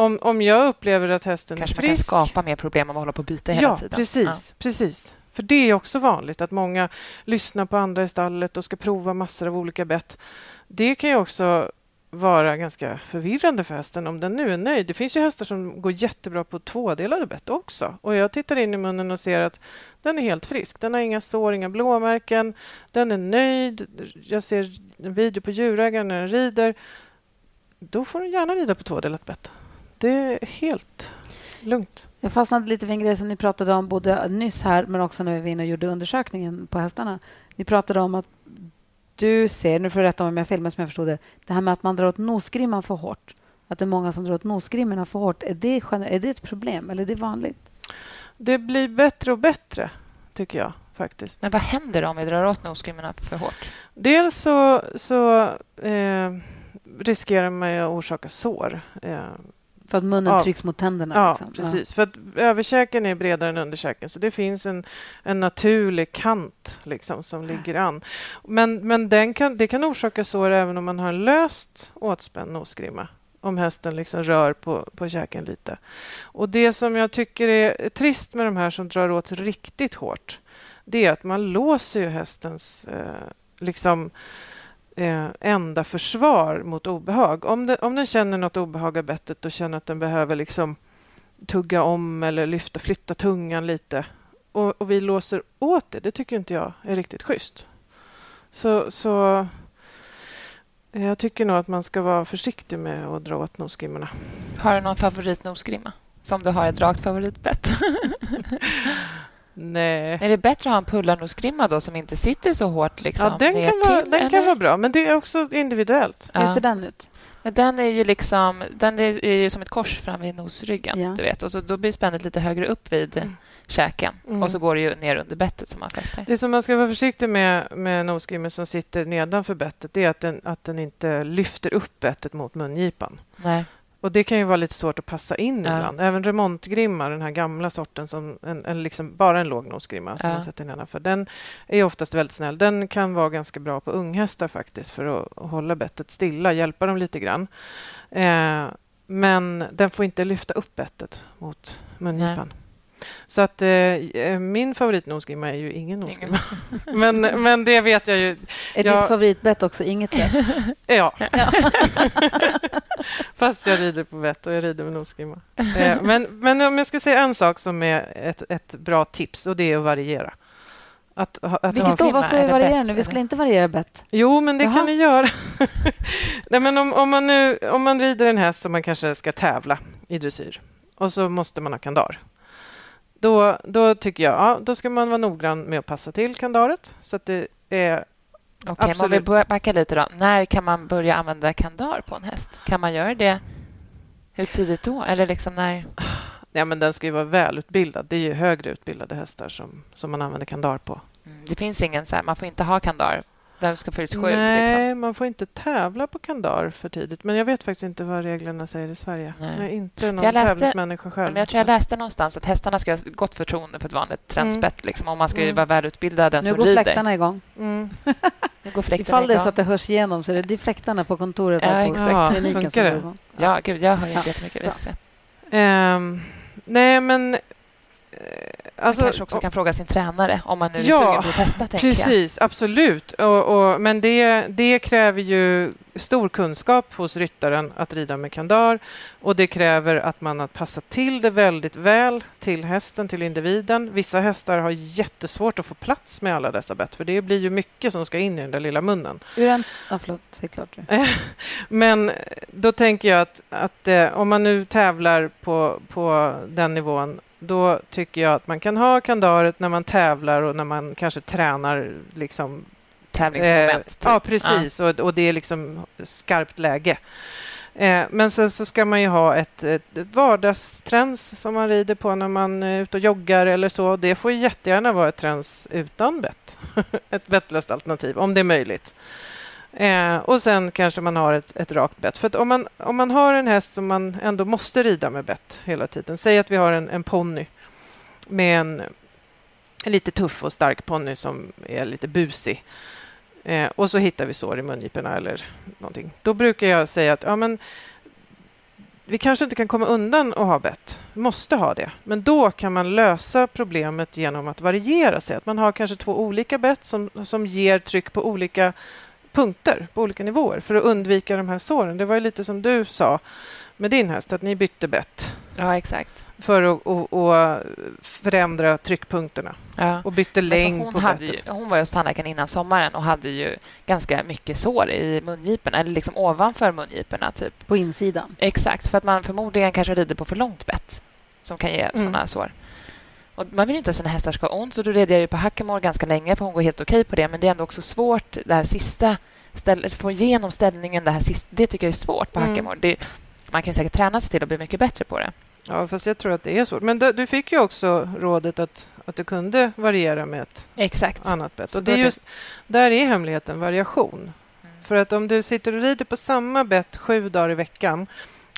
Om, om jag upplever att hästen Kanske är frisk... Kanske man kan skapa mer problem om man håller på att byta hela ja, tiden. Precis, ja, precis. För det är också vanligt att många lyssnar på andra i stallet och ska prova massor av olika bett. Det kan ju också vara ganska förvirrande för hästen om den nu är nöjd. Det finns ju hästar som går jättebra på tvådelade bett också. Och jag tittar in i munnen och ser att den är helt frisk. Den har inga sår, inga blåmärken. Den är nöjd. Jag ser en video på djurägaren när den rider. Då får den gärna rida på tvådelat bett det är helt lugnt. Jag fastnade lite vid en grej som ni pratade om både nyss här men också när vi var inne och gjorde undersökningen på hästarna. Ni pratade om att du ser, nu får du rätta om jag filmar som jag förstod det, det här med att man drar åt nosgrimman för hårt. Att det är många som drar åt nosgrimmorna för hårt. Är det, är det ett problem eller är det vanligt? Det blir bättre och bättre, tycker jag faktiskt. Men vad händer om vi drar åt nosgrimmorna för hårt? Dels så, så eh, riskerar man att orsaka sår. Eh, för att munnen ja. trycks mot tänderna? Ja, liksom. precis. Ja. För att överkäken är bredare än underkäken, så det finns en, en naturlig kant liksom, som ligger an. Men, men den kan, det kan orsaka sår även om man har en löst åtspänd nosgrimma om hästen liksom rör på, på käken lite. Och Det som jag tycker är trist med de här som drar åt riktigt hårt det är att man låser ju hästens eh, liksom, eh, enda försvar mot obehag. Om, det, om den känner något obehag av bettet och känner att den behöver liksom tugga om eller lyfta, flytta tungan lite och, och vi låser åt det, det tycker inte jag är riktigt schysst. Så, så jag tycker nog att man ska vara försiktig med att dra åt nosgrimmorna. Har du någon favoritnosgrimma? Som du har ett rakt favoritbett? Nej. Är det bättre att ha en pullarnosgrimma då som inte sitter så hårt liksom, ja, den, kan vara, den kan vara bra, men det är också individuellt. Ja. Hur ser den ut? Men den är ju liksom den är ju som ett kors fram vid nosryggen. Ja. Du vet. Och så, då blir spännet lite högre upp vid mm. käken. Mm. Och så går det ju ner under bettet som man fäster. Det som man ska vara försiktig med med nosgrimmen som sitter nedanför bettet är att den, att den inte lyfter upp bettet mot mungipan. Nej. Och Det kan ju vara lite svårt att passa in ja. ibland. Även remontgrimma, den här gamla sorten, som en, en liksom bara en lågnosgrimma som ja. man sätter nedanför, den är oftast väldigt snäll. Den kan vara ganska bra på unghästar faktiskt för att, hålla bettet stilla, hjälpa dem lite grann. Eh, men den får inte lyfta upp bettet mot mungipan. Så att eh, eh, min favoritnosgrimma är ju ingen nosgrimma. men, men det vet jag ju. Är jag... ditt favoritbett också inget bett? ja. ja. Fast jag rider på bett och jag rider med nosgrimma. Eh, men, men om jag ska säga en sak som är ett, ett bra tips och det är att variera. Att, att Vilket då? Vad ska vi variera nu? Vi skulle inte variera bett. Jo, men det Jaha. kan ni göra. Nej, men om, om, man nu, om man rider en häst som man kanske ska tävla i dressyr och så måste man ha kandar då, då tycker jag ja, då ska man vara noggrann med att passa till kandaret så att det är Okej, okay, om vi backa lite då. När kan man börja använda kandar på en häst? Kan man göra det hur tidigt då? Eller liksom när... Ja, men den ska ju vara välutbildad. Det är ju högre utbildade hästar som, som man använder kandar på. Mm, det finns ingen så här, man får inte ha kandar den ska få ut sju? Nej, liksom. man får inte tävla på kandar för tidigt. Men jag vet faktiskt inte vad reglerna säger i Sverige. Nej. Jag är inte någon jag läste, tävlingsmänniska själv. Men jag tror jag läste någonstans att hästarna ska ha gott förtroende för ett vanligt trendspett. Mm. Liksom, och man ska ju mm. vara välutbildad den nu som rider. Nu går fläktarna igång. Mm. nu går fläktarna Ifall det är så att det hörs igenom så är det fläktarna på kontoret ja, på exakt. kliniken som går igång. Ja, gud, jag hör inte ja. jättemycket. Vi får se. Um, nej, men Alltså, man kanske också kan fråga sin tränare om man nu är ja, sugen på att testa. Precis, jag. absolut. Och, och, men det, det kräver ju stor kunskap hos ryttaren att rida med kandar och det kräver att man har passat till det väldigt väl till hästen, till individen. Vissa hästar har jättesvårt att få plats med alla dessa bett för det blir ju mycket som ska in i den där lilla munnen. Ja, förlåt, säg klart. Men då tänker jag att, att eh, om man nu tävlar på, på den nivån då tycker jag att man kan ha kandaret när man tävlar och när man kanske tränar liksom tävlingsmoment. Eh, typ. Ja, precis. Ja. Och, och, det är liksom skarpt läge. Eh, men sen så ska man ju ha ett, ett vardagsträns som man rider på när man är ute och joggar eller så. Det får jättegärna vara ett träns utan bett. ett bettlöst alternativ, om det är möjligt. Eh, och sen kanske man har ett, ett rakt bett. För om, man, om man har en häst som man ändå måste rida med bett hela tiden. Säg att vi har en, en ponny med en, en lite tuff och stark ponny som är lite busig. Eh, och så hittar vi sår i mungiporna eller någonting. Då brukar jag säga att ja, men, vi kanske inte kan komma undan att ha bett. Vi måste ha det. Men då kan man lösa problemet genom att variera sig. Att man har kanske två olika bett som, som ger tryck på olika punkter på olika nivåer för att undvika de här såren. Det var lite som du sa med din häst, att ni bytte bett. Ja, exakt. För att och, och förändra tryckpunkterna. Ja. Och bytte längd hon på hade ju, Hon var hos tandläkaren innan sommaren och hade ju ganska mycket sår i mungiporna, eller liksom ovanför mungiporna. Typ. På insidan? Exakt, för att man förmodligen kanske rider på för långt bett som kan ge mm. sådana sår. Och man vill inte att sina hästar ska ha ont, så då red jag ju på Hackamore ganska länge, för hon går helt okej på det. Men det är ändå också svårt, det här sista ställ, få igenom ställningen. Det, här sista, det tycker jag är svårt på mm. Hackamore. Det, man kan säkert träna sig till att bli mycket bättre på det. Ja, fast jag tror att det är svårt. Men du fick ju också rådet att, att du kunde variera med ett Exakt. annat bett. Och det är just, där är hemligheten variation. Mm. För att om du sitter och rider på samma bett sju dagar i veckan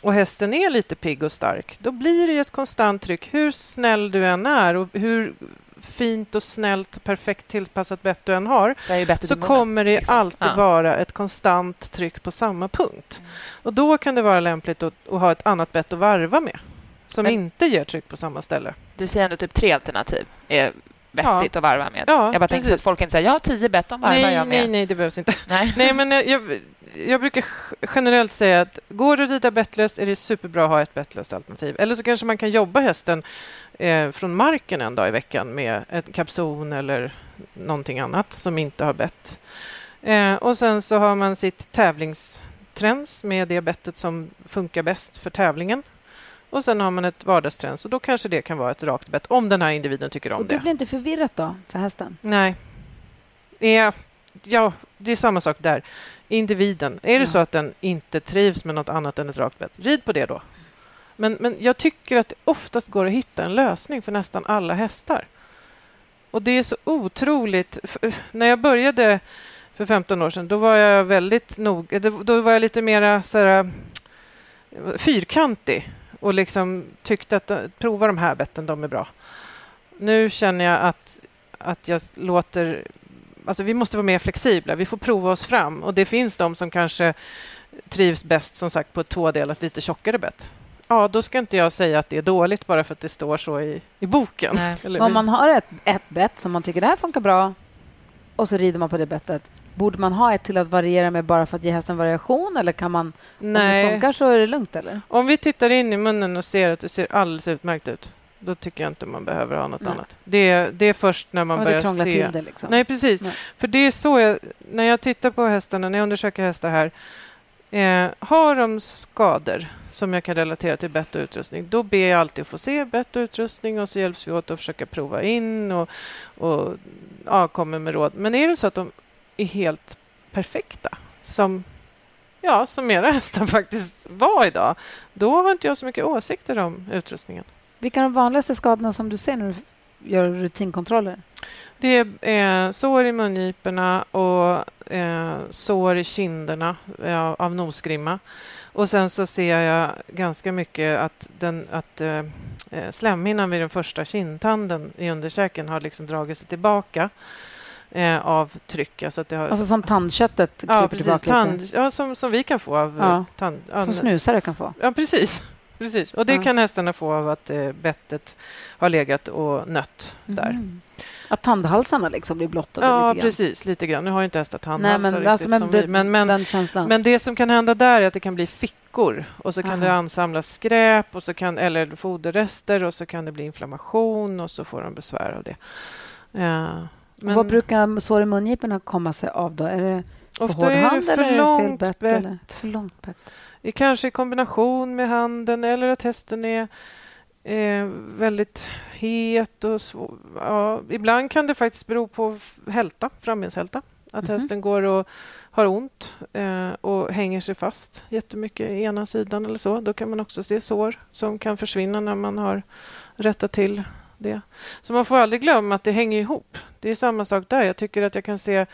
och hästen är lite pigg och stark, då blir det ett konstant tryck. Hur snäll du än är och hur fint och snällt och perfekt tillpassat bett du än har så, så kommer det liksom. alltid ja. vara ett konstant tryck på samma punkt. Mm. Och Då kan det vara lämpligt att, att ha ett annat bett att varva med som Men, inte ger tryck på samma ställe. Du säger ändå typ tre alternativ är vettigt ja. att varva med. Ja, jag bara tänker så att folk inte säger jag har tio bett, de varvar nej, jag med. Nej, nej, det behövs inte. Nej, nej men jag, jag brukar generellt säga att går det att rida bettlöst är det superbra att ha ett bettlöst alternativ. Eller så kanske man kan jobba hästen eh, från marken en dag i veckan med en kapson eller någonting annat som inte har bett. Eh, och sen så har man sitt tävlingsträns med det bettet som funkar bäst för tävlingen. Och sen har man ett vardagsträns och då kanske det kan vara ett rakt bett om den här individen tycker om och det. Det blir inte förvirrat då för hästen? Nej. Ja, ja det är samma sak där. Individen. Är det ja. så att den inte trivs med något annat än ett rakt bett, rid på det då. Men, men jag tycker att det oftast går att hitta en lösning för nästan alla hästar. Och det är så otroligt... När jag började för 15 år sedan, då var jag väldigt nog... Då var jag lite mer så här, fyrkantig och liksom tyckte att prova de här betten, de är bra. Nu känner jag att, att jag låter... Alltså vi måste vara mer flexibla. Vi får prova oss fram. Och Det finns de som kanske trivs bäst som sagt på ett tvådelat, lite tjockare bett ja, då ska inte jag säga att det är dåligt bara för att det står så i, i boken. Om man har ett, ett bett som man tycker det här funkar bra och så rider man på det bettet, borde man ha ett till att variera med bara för att ge hästen variation eller kan man, Nej. om det funkar så är det lugnt? Eller? Om vi tittar in i munnen och ser att det ser alldeles utmärkt ut, då tycker jag inte man behöver ha något Nej. annat. Det, det är först när man börjar se... till det. Liksom. Nej, precis. Nej. För det är så jag... När jag tittar på hästarna, när jag undersöker hästar här, eh, har de skador som jag kan relatera till bett och utrustning, då ber jag alltid att få se bett och utrustning och så hjälps vi åt att försöka prova in och, och ja, kommer med råd. Men är det så att de är helt perfekta, som, ja, som era hästar faktiskt var idag, då har inte jag så mycket åsikter om utrustningen. Vilka är de vanligaste skadorna som du ser när du gör rutinkontroller? Det är sår i mungiporna och eh, sår i kinderna eh, av nosgrimma. Och sen så ser jag ganska mycket att, den, att eh, eh, slemhinnan vid den första kindtanden i underkäken har liksom dragit sig tillbaka eh, av tryck. Alltså, att det har, alltså som tandköttet kryper ja, precis, tillbaka tand, lite? Ja, som, som vi kan få av ja. tand... Som snusare kan få? Ja, precis. Precis. Och det ja. kan hästarna få av att eh, bettet har legat och nött där. Mm. Att tandhalsarna liksom blir blottade ja, lite grann. Precis. Lite grann. Nu har jag inte hästar tandhalsar Nej, men, alltså, men, det, men, men, känslan. men det som kan hända där är att det kan bli fickor och så kan Aha. det ansamlas skräp och så kan, eller foderrester och så kan det bli inflammation och så får de besvär av det. Ja, men, Vad brukar sår i mungiporna komma sig av då? Är det Ofta är det för långt bett? Eller? För långt bett. Det kanske i kombination med handen eller att hästen är eh, väldigt het och svår. Ja, ibland kan det faktiskt bero på hälta, frambenshälta. Att mm -hmm. hästen går och har ont eh, och hänger sig fast jättemycket i ena sidan eller så. Då kan man också se sår som kan försvinna när man har rättat till det. Så man får aldrig glömma att det hänger ihop. Det är samma sak där. Jag tycker att jag kan se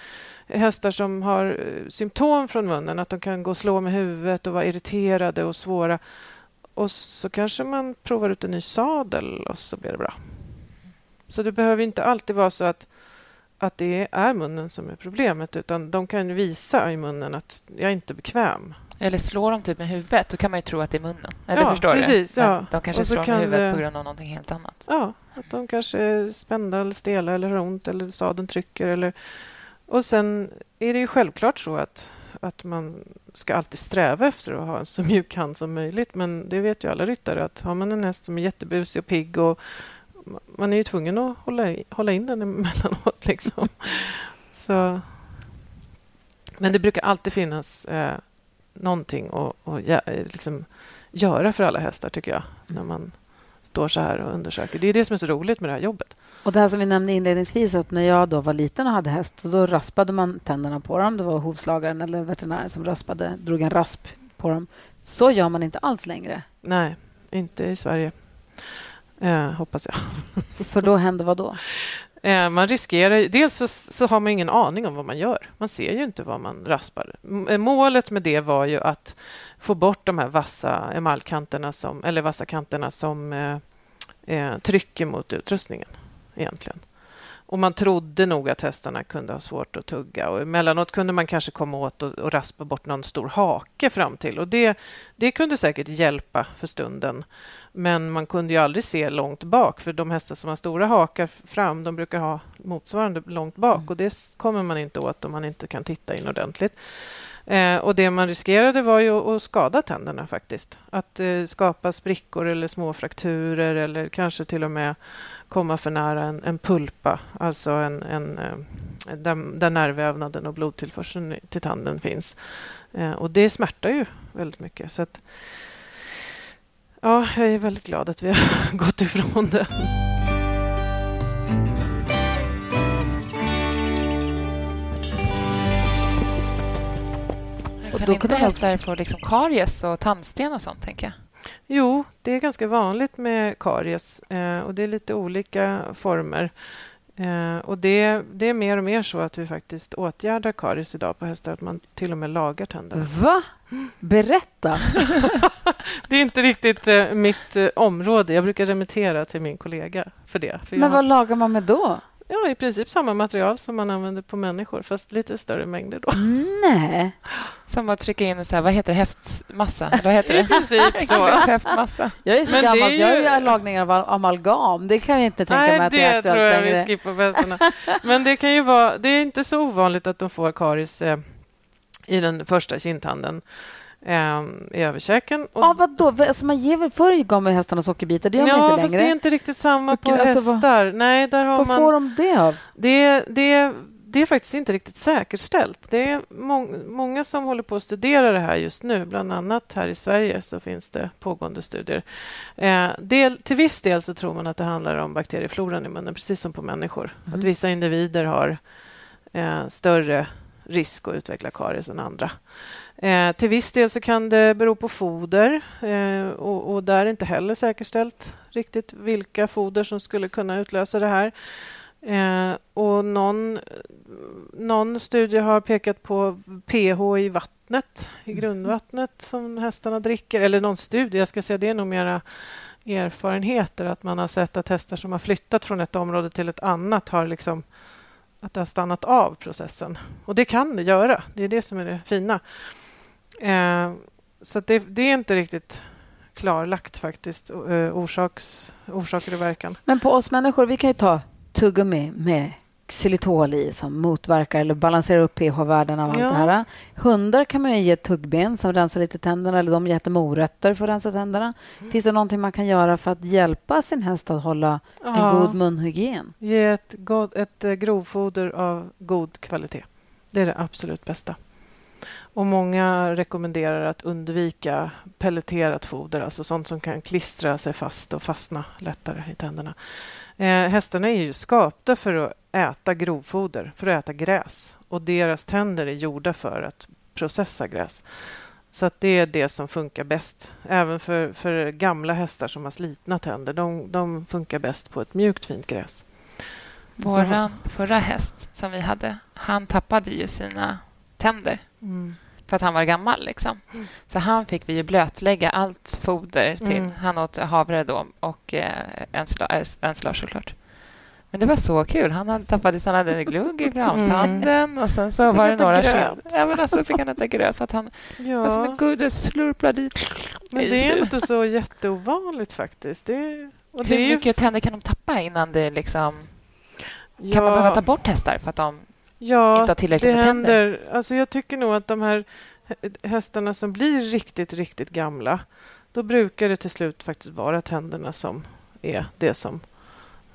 hästar som har eh, symptom från munnen, att de kan gå och slå med huvudet och vara irriterade och svåra. Och så kanske man provar ut en ny sadel och så blir det bra. Så det behöver inte alltid vara så att, att det är munnen som är problemet utan de kan visa i munnen att jag är inte bekväm. Eller slår de typ med huvudet, då kan man ju tro att det är munnen. Eller ja, förstår precis, du? Ja. de kanske slår med huvudet det... på grund av någonting helt annat. Ja, att de kanske är spända eller stela eller har ont eller sadeln trycker. Eller... Och sen är det ju självklart så att att man ska alltid sträva efter att ha en så mjuk hand som möjligt. Men det vet ju alla ryttare att har man en häst som är jättebusig och pigg och man är ju tvungen att hålla, hålla in den emellanåt. Liksom. Så. Men det brukar alltid finnas eh, någonting att, att liksom, göra för alla hästar, tycker jag, när man står så här och undersöker. Det är det som är så roligt med det här jobbet. Och det här som vi nämnde inledningsvis, att när jag då var liten och hade häst, då raspade man tänderna på dem. Det var hovslagaren eller veterinären som raspade, drog en rasp på dem. Så gör man inte alls längre. Nej, inte i Sverige. Eh, hoppas jag. För då händer vad då? Eh, man riskerar... Dels så, så, har man ingen aning om vad man gör. Man ser ju inte vad man raspar. Eh, målet med det var ju att få bort de här vassa emaljkanterna som, eller vassa kanterna som eh, eh, trycker mot utrustningen egentligen. Och man trodde nog att hästarna kunde ha svårt att tugga. Och emellanåt kunde man kanske komma åt och, och raspa bort någon stor hake fram till. Och det, det kunde säkert hjälpa för stunden. Men man kunde ju aldrig se långt bak, för de hästar som har stora hakar fram, de brukar ha motsvarande långt bak. Mm. Och det kommer man inte åt om man inte kan titta in ordentligt. Eh, och det man riskerade var ju att skada tänderna faktiskt. Att eh, skapa sprickor eller små frakturer eller kanske till och med komma för nära en, en pulpa, alltså en, en, eh, där, där nervvävnaden och blodtillförseln till tanden finns. Eh, och det smärtar ju väldigt mycket. Så att, ja, jag är väldigt glad att vi har gått ifrån det. Och kan inte hästar få liksom karies och tandsten och sånt, tänker jag? Jo, det är ganska vanligt med karies eh, och det är lite olika former. Eh, och det, det, är mer och mer så att vi faktiskt åtgärdar karies idag på hästar, att man till och med lagar tänderna. Va? Berätta! det är inte riktigt eh, mitt eh, område. Jag brukar remittera till min kollega för det. För Men vad har... lagar man med då? Ja, i princip samma material som man använder på människor, fast lite större mängder då. Nej. Som att trycka in så här, vad heter det, häftmassa? Vad heter det? I princip så. häftmassa. Jag är så Men gammal ju... så jag gör lagningar av amalgam. Det kan jag inte tänka Nej, mig att det är aktuellt tror jag längre. vi skippar bästarna. Men det kan ju vara, det är inte så ovanligt att de får karies eh, i den första kindtanden eh, i överkäken. Och... Ja, vadå? Alltså man ger väl, förr gav man hästarna sockerbiter, det gör ja, man inte längre. fast det är inte riktigt samma på alltså, hästar. Vad... Nej, där har vad man... får de det av? Det, det, det är faktiskt inte riktigt säkerställt. Det är må många som håller på att studera det här just nu. Bland annat här i Sverige så finns det pågående studier. Eh, del, till viss del så tror man att det handlar om bakteriefloran i munnen, precis som på människor. Mm. Att vissa individer har eh, större risk att utveckla karies än andra. Eh, till viss del så kan det bero på foder eh, och, och där är inte heller säkerställt riktigt vilka foder som skulle kunna utlösa det här. Eh, och någon, någon studie har pekat på pH i vattnet, i mm. grundvattnet som hästarna dricker. Eller någon studie, jag ska säga det är nog mera erfarenheter att man har sett att hästar som har flyttat från ett område till ett annat har liksom att det har stannat av processen. Och det kan det göra. Det är det som är det fina. Eh, så det, det, är inte riktigt klarlagt faktiskt, eh, orsaks, orsaker och verkan. Men på oss människor, vi kan ju ta tuggummi med xylitol i som motverkar eller balanserar upp pH-värdena av ja. allt det här. Hundar kan man ge tuggben som rensar lite tänderna eller de äter morötter för att rensa tänderna. Mm. Finns det någonting man kan göra för att hjälpa sin häst att hålla ja. en god munhygien? Ge ett, god, ett eh, grovfoder av god kvalitet. Det är det absolut bästa. Och Många rekommenderar att undvika pelleterat foder, alltså sånt som kan klistra sig fast och fastna lättare i tänderna. Eh, hästarna är ju skapta för att äta grovfoder, för att äta gräs. Och deras tänder är gjorda för att processa gräs. Så att det är det som funkar bäst. Även för, för gamla hästar som har slitna tänder. De, de funkar bäst på ett mjukt, fint gräs. Vår förra häst som vi hade, han tappade ju sina tänder. Mm för att han var gammal. Liksom. Mm. Så han fick vi ju blötlägga allt foder till. Mm. Han åt havre då och eh, ensilage såklart. Men det var så kul. Han hade tappat han hade glugg i framtanden mm. och sen så var det några gröt. Ja, men alltså fick han äta gröt för att han ja. var som en gud slurplade i. Men det är inte så jätteovanligt faktiskt. Det, och Hur det mycket ju... tänder kan de tappa innan det liksom... Ja. Kan man behöva ta bort hästar för att de ja, inte har tillräckligt det med händer. tänder? Alltså jag tycker nog att de här hästarna som blir riktigt, riktigt gamla då brukar det till slut faktiskt vara tänderna som är det som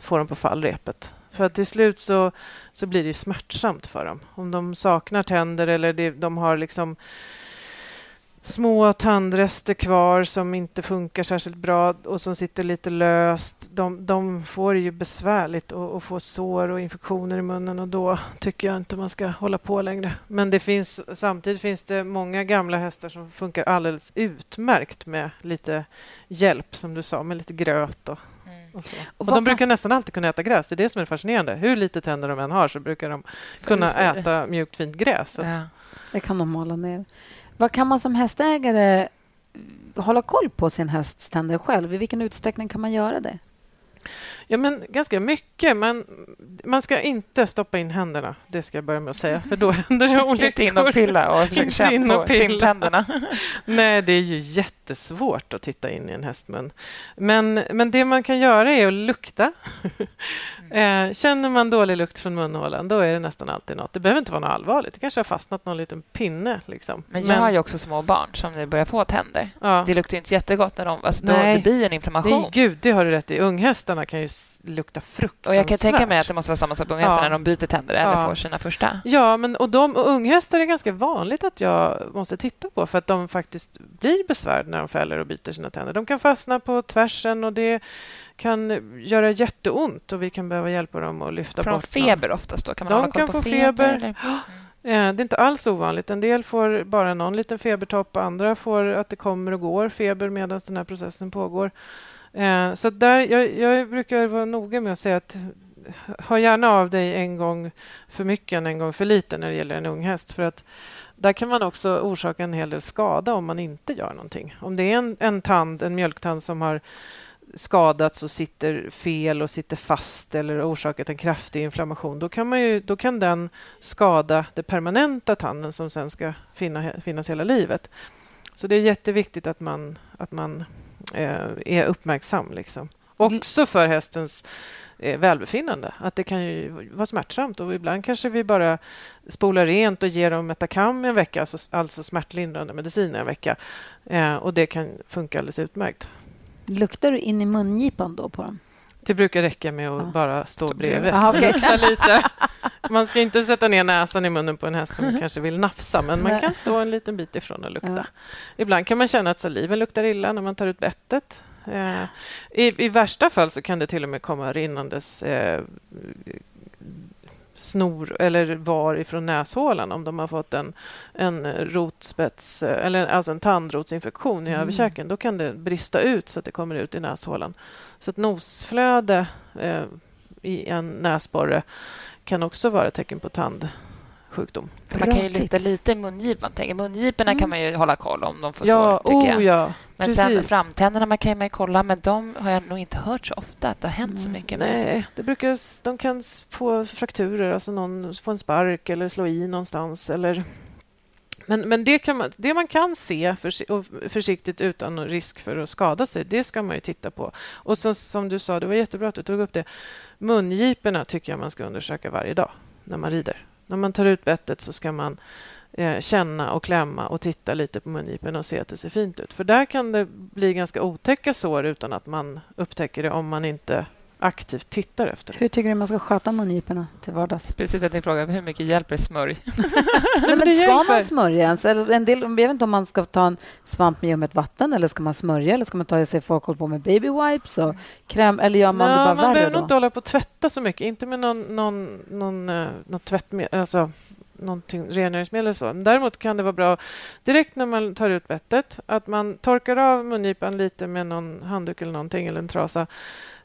Få dem på fallrepet. För att till slut så, så blir det smärtsamt för dem. Om de saknar tänder eller det, de har liksom små tandrester kvar som inte funkar särskilt bra och som sitter lite löst. De, de får ju besvärligt och, och får sår och infektioner i munnen och då tycker jag inte man ska hålla på längre. Men det finns, samtidigt finns det många gamla hästar som funkar alldeles utmärkt med lite hjälp, som du sa, med lite gröt och och, och, och de brukar nästan alltid kunna äta gräs. Det är det som är fascinerande. Hur lite tänder de än har så brukar de kunna äta mjukt, fint gräs. Ja. Det kan de mala ner. Vad kan man som hästägare hålla koll på sin hästs tänder själv? I vilken utsträckning kan man göra det? Ja, men ganska mycket. Men man ska inte stoppa in händerna. Det ska jag börja med att säga, för då händer det olyckor. Inte in och pilla och försöka känna på kindtänderna. Nej, det är ju jättesvårt att titta in i en hästmun. Men, men det man kan göra är att lukta. Eh, känner man dålig lukt från munhålan, då är det nästan alltid något. Det behöver inte vara något allvarligt. Det kanske har fastnat någon liten pinne. Liksom. Men jag men... har ju också små barn som nu börjar få tänder. Ja. Det luktar inte jättegott när de... Alltså då, det blir en inflammation. Nej, gud, det har du rätt i. Unghästarna kan ju lukta fruktansvärt. Och jag kan tänka mig att det måste vara samma sak på unghästar ja. när de byter tänder eller ja. får sina första. Ja, men och, de, och unghästar är ganska vanligt att jag måste titta på för att de faktiskt blir besvärade när de fäller och byter sina tänder. De kan fastna på tvärsen och det kan göra jätteont och vi kan behöva hjälpa dem att lyfta Från bort feber någon. oftast? Då? Kan man de kan få feber. feber. Det är inte alls ovanligt. En del får bara någon liten febertopp, andra får att det kommer och går feber medan den här processen pågår. Eh, så där, jag, jag brukar vara noga med att säga att hör gärna av dig en gång för mycket än en gång för lite när det gäller en ung häst. För att där kan man också orsaka en hel del skada om man inte gör någonting. Om det är en, en tand, en mjölktand som har skadats och sitter fel och sitter fast eller orsakat en kraftig inflammation, då kan, man ju, då kan den skada den permanenta tanden som sen ska finna, finnas hela livet. Så det är jätteviktigt att man, att man är uppmärksam. Liksom. Också för hästens eh, välbefinnande. Att det kan ju vara smärtsamt och ibland kanske vi bara spolar rent och ger dem Metacam en vecka, alltså, alltså smärtlindrande medicin en vecka. Eh, och det kan funka alldeles utmärkt. Luktar du in i mungipan då på dem? Det brukar räcka med att ja. bara stå bredvid. Okay. Lukta lite. Man ska inte sätta ner näsan i munnen på en häst som kanske vill nafsa, men man kan stå en liten bit ifrån och lukta. Ibland kan man känna att saliven luktar illa när man tar ut bettet. Eh, i, I värsta fall så kan det till och med komma rinnandes eh, snor eller var ifrån näshålan om de har fått en, en rotspets eller alltså en tandrotsinfektion i mm. överkäken. Då kan det brista ut så att det kommer ut i näshålan. Så ett nosflöde eh, i en näsborre kan också vara ett tecken på tand sjukdom. man kan ju lyfta lite i mungipan. Mungiporna mm. kan man ju hålla koll om de får ja, sår. Oh, ja. Men Precis. sen framtänderna man kan man ju kolla, men de har jag nog inte hört så ofta att det har hänt mm. så mycket. Nej, det brukar, de kan få frakturer, alltså någon får en spark eller slå i någonstans. Eller... Men, men det, kan man, det man kan se försiktigt utan risk för att skada sig, det ska man ju titta på. Och så, som du sa, det var jättebra att du tog upp det. Mungiporna tycker jag man ska undersöka varje dag när man rider. När man tar ut bettet så ska man eh, känna och klämma och titta lite på mungiporna och se att det ser fint ut. För där kan det bli ganska otäcka sår utan att man upptäcker det om man inte aktivt tittar efter. Hur tycker du man ska sköta mungiporna till vardags? Specifikt din fråga, hur mycket hjälper smörj? Nej, men ska hjälper. man smörja ens? Eller en del, jag vet inte om man ska ta en svamp med ljummet vatten eller ska man smörja eller ska man ta sig folk håller på med baby wipes och kräm eller gör man Nå, det bara man värre? Man behöver nog inte hålla på och tvätta så mycket, inte med någon, någon, någon, uh, något tvättmedel, alltså någonting rengöringsmedel. Så. Däremot kan det vara bra direkt när man tar ut bettet att man torkar av mungipan lite med någon handduk eller någonting eller en trasa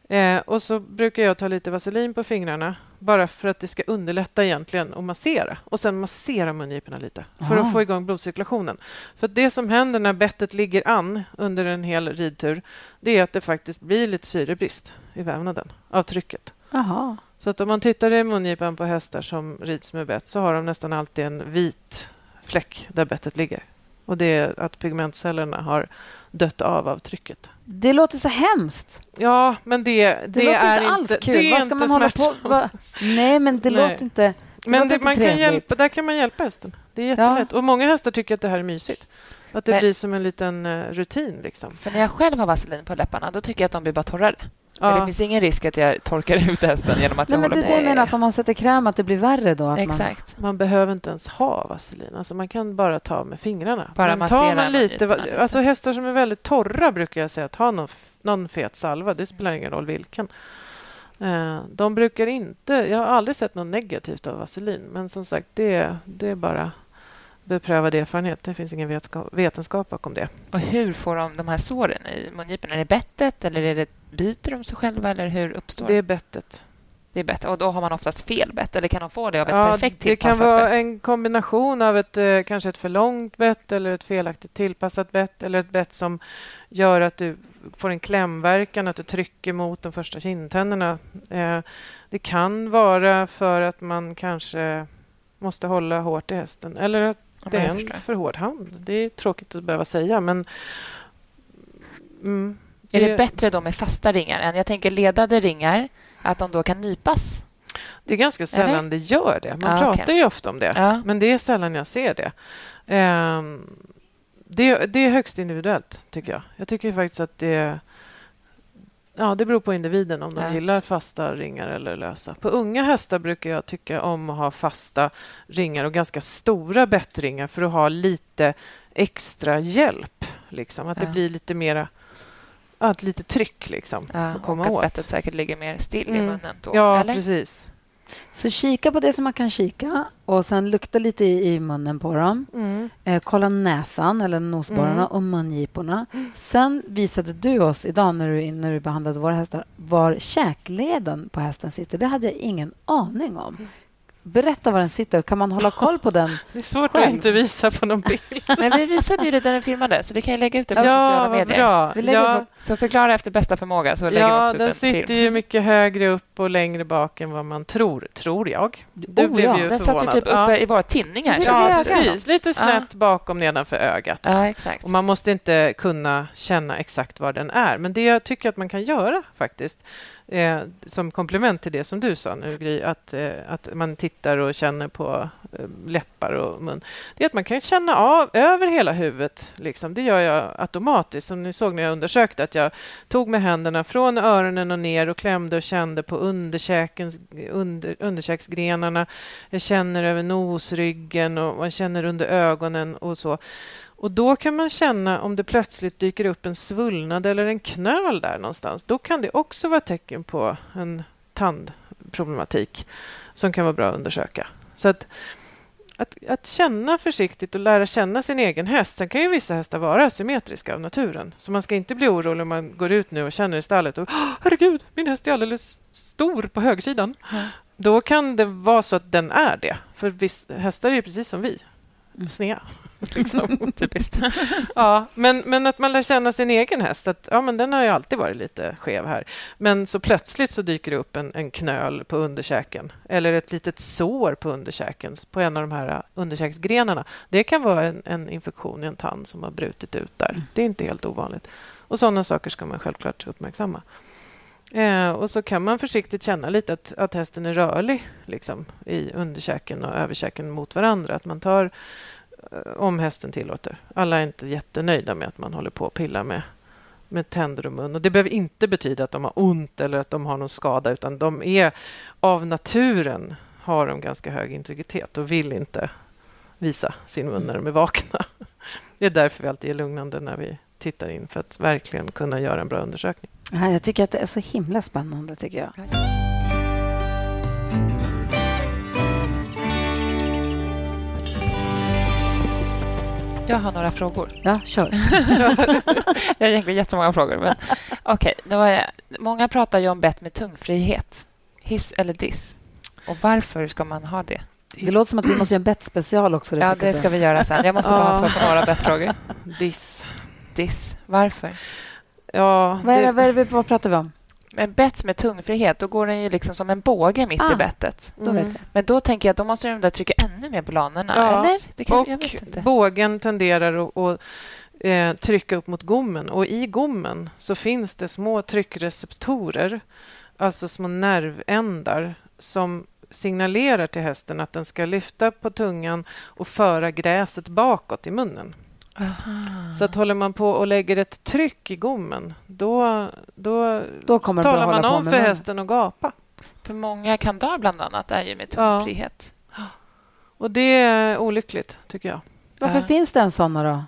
Eh, och så brukar jag ta lite vaselin på fingrarna bara för att det ska underlätta egentligen att massera. Och sen massera mungiporna lite för Aha. att få igång blodcirkulationen. För det som händer när bettet ligger an under en hel ridtur det är att det faktiskt blir lite syrebrist i vävnaden av trycket. Aha. Så att om man tittar i mungipan på hästar som rids med bett så har de nästan alltid en vit fläck där bettet ligger. Och det är att pigmentcellerna har dött av av trycket. Det låter så hemskt. Ja, men det, det, det låter är inte alls inte, kul. Det är inte hålla på? Va? Nej, men det Nej. låter inte det Men låter det, man kan hjälpa, där kan man hjälpa hästen. Det är jättelätt. Ja. Och många hästar tycker att det här är mysigt. Att det men, blir som en liten uh, rutin. Liksom. För när jag själv har vaselin på läpparna då tycker jag att de blir bara torrare. Ja. det finns ingen risk att jag torkar ut hästen genom att Nej, jag men håller det på. Det menar att om man sätter kräm att det blir värre då? Exakt. Man, man behöver inte ens ha vaselin. Alltså man kan bara ta med fingrarna. Bara men tar man lite, Alltså hästar som är väldigt torra brukar jag säga att ha någon, någon fet salva. Det spelar ingen roll vilken. Eh, de brukar inte... Jag har aldrig sett något negativt av vaselin. Men som sagt, det, det är bara beprövad erfarenhet. Det finns ingen vetenskap bakom det. Och Hur får de de här såren i mungiporna? Är det bettet eller är det, byter de sig själva? Eller hur uppstår det? är bettet. Det är bett. Och då har man oftast fel bett, eller kan de få det av ett ja, perfekt tillpassat bett? Det kan vara bett? en kombination av ett, eh, kanske ett för långt bett eller ett felaktigt tillpassat bett eller ett bett som gör att du får en klämverkan, att du trycker mot de första kindtänderna. Eh, det kan vara för att man kanske måste hålla hårt i hästen eller att det är en för hård hand. Det är tråkigt att behöva säga, men... Mm, det... Är det bättre då med fasta ringar än... Jag tänker ledade ringar, att de då kan nypas? Det är ganska sällan Eller? det gör det. Man ah, pratar okay. ju ofta om det, ah. men det är sällan jag ser det. Um, det, det, är högst individuellt, tycker jag. Jag tycker faktiskt att det Ja, det beror på individen om de ja. gillar fasta ringar eller lösa. På unga hästar brukar jag tycka om att ha fasta ringar och ganska stora bettringar för att ha lite extra hjälp. Liksom. Att ja. det blir lite mera att lite tryck liksom, ja, att komma och att åt. bettet säkert ligger mer still mm. i munnen då, Ja, eller? precis. Så kika på det som man kan kika och sen lukta lite i, i munnen på dem. Mm. Eh, kolla näsan, eller nosborrarna, mm. och mungiporna. Sen visade du oss idag när du, när du behandlade våra hästar var käkleden på hästen sitter. Det hade jag ingen aning om. Berätta var den sitter. Kan man hålla koll på den Det är svårt själv? att inte visa på någon bild. Nej, vi visade ju det när den filmade, så vi kan lägga ut det på ja, sociala medier. Bra. Vi ja. på, så förklara efter bästa förmåga. Så lägger ja, också den sitter ju mycket högre upp och längre bak än vad man tror, tror jag. Du oh, blev ja. ju den förvånad. Den satt ju typ uppe ja. i våra tinningar. Ja, precis. Lite snett bakom nedanför ögat. Ja, exakt. Och man måste inte kunna känna exakt var den är. Men det jag tycker att man kan göra faktiskt eh, som komplement till det som du sa nu, Gry, att, eh, att man tittar och känner på eh, läppar och mun, det är att man kan känna av över hela huvudet. Liksom. Det gör jag automatiskt. Som ni såg när jag undersökte, att jag tog med händerna från öronen och ner och klämde och kände på underkäkens, under, underkäksgrenarna. Jag känner över nosryggen och man känner under ögonen och så. Och Då kan man känna om det plötsligt dyker upp en svullnad eller en knöl där någonstans. Då kan det också vara tecken på en tandproblematik som kan vara bra att undersöka. Så att, att, att, känna försiktigt och lära känna sin egen häst. Sen kan ju vissa hästar vara symmetriska av naturen. Så man ska inte bli orolig om man går ut nu och känner i stallet och herregud, min häst är alldeles stor på högersidan. Mm. Då kan det vara så att den är det. För viss, hästar är ju precis som vi, mm. snea. Liksom. Typiskt. ja, men, men att man lär känna sin egen häst. Att, ja, men den har ju alltid varit lite skev här. Men så plötsligt så dyker det upp en, en knöl på underkäken eller ett litet sår på underkäken på en av de här underkäksgrenarna. Det kan vara en, en infektion i en tand som har brutit ut där. Mm. Det är inte helt ovanligt. Och Sådana saker ska man självklart uppmärksamma. Eh, och så kan man försiktigt känna lite att, att hästen är rörlig liksom, i underkäken och överkäken mot varandra. Att man tar om hästen tillåter. Alla är inte jättenöjda med att man håller på och pillar med, med tänder och mun. Och Det behöver inte betyda att de har ont eller att de har någon skada utan de är av naturen har de ganska hög integritet och vill inte visa sin mun när de är vakna. Det är därför vi alltid är lugnande när vi tittar in för att verkligen kunna göra en bra undersökning. Jag tycker att det är så himla spännande. tycker jag. Jag har några frågor. Ja, kör. jag har egentligen jättemånga frågor. Men, okay, då många pratar ju om bett med tungfrihet. Hiss eller diss? Och varför ska man ha det? Det låter som att vi måste göra en bettspecial också. Ja, det ska vi göra sen. Jag måste bara ha svar på några bettfrågor. Diss. Diss. Varför? Ja, vad, är det, vad, är det, vad pratar vi om? En bett med tungfrihet, då går den ju liksom som en båge mitt ah, i bettet. Då mm. Men då tänker jag att då måste de där trycka ännu mer på lanerna, ja. eller? Det kan, och bågen tenderar att, att eh, trycka upp mot gommen och i gommen så finns det små tryckreceptorer, alltså små nervändar som signalerar till hästen att den ska lyfta på tungan och föra gräset bakåt i munnen. Aha. Så att håller man på och lägger ett tryck i gommen då, då, då talar man om för hästen att gapa. För många kandar bland annat är ju med tungfrihet. Ja. Och det är olyckligt, tycker jag. Varför ja. finns det en såna då?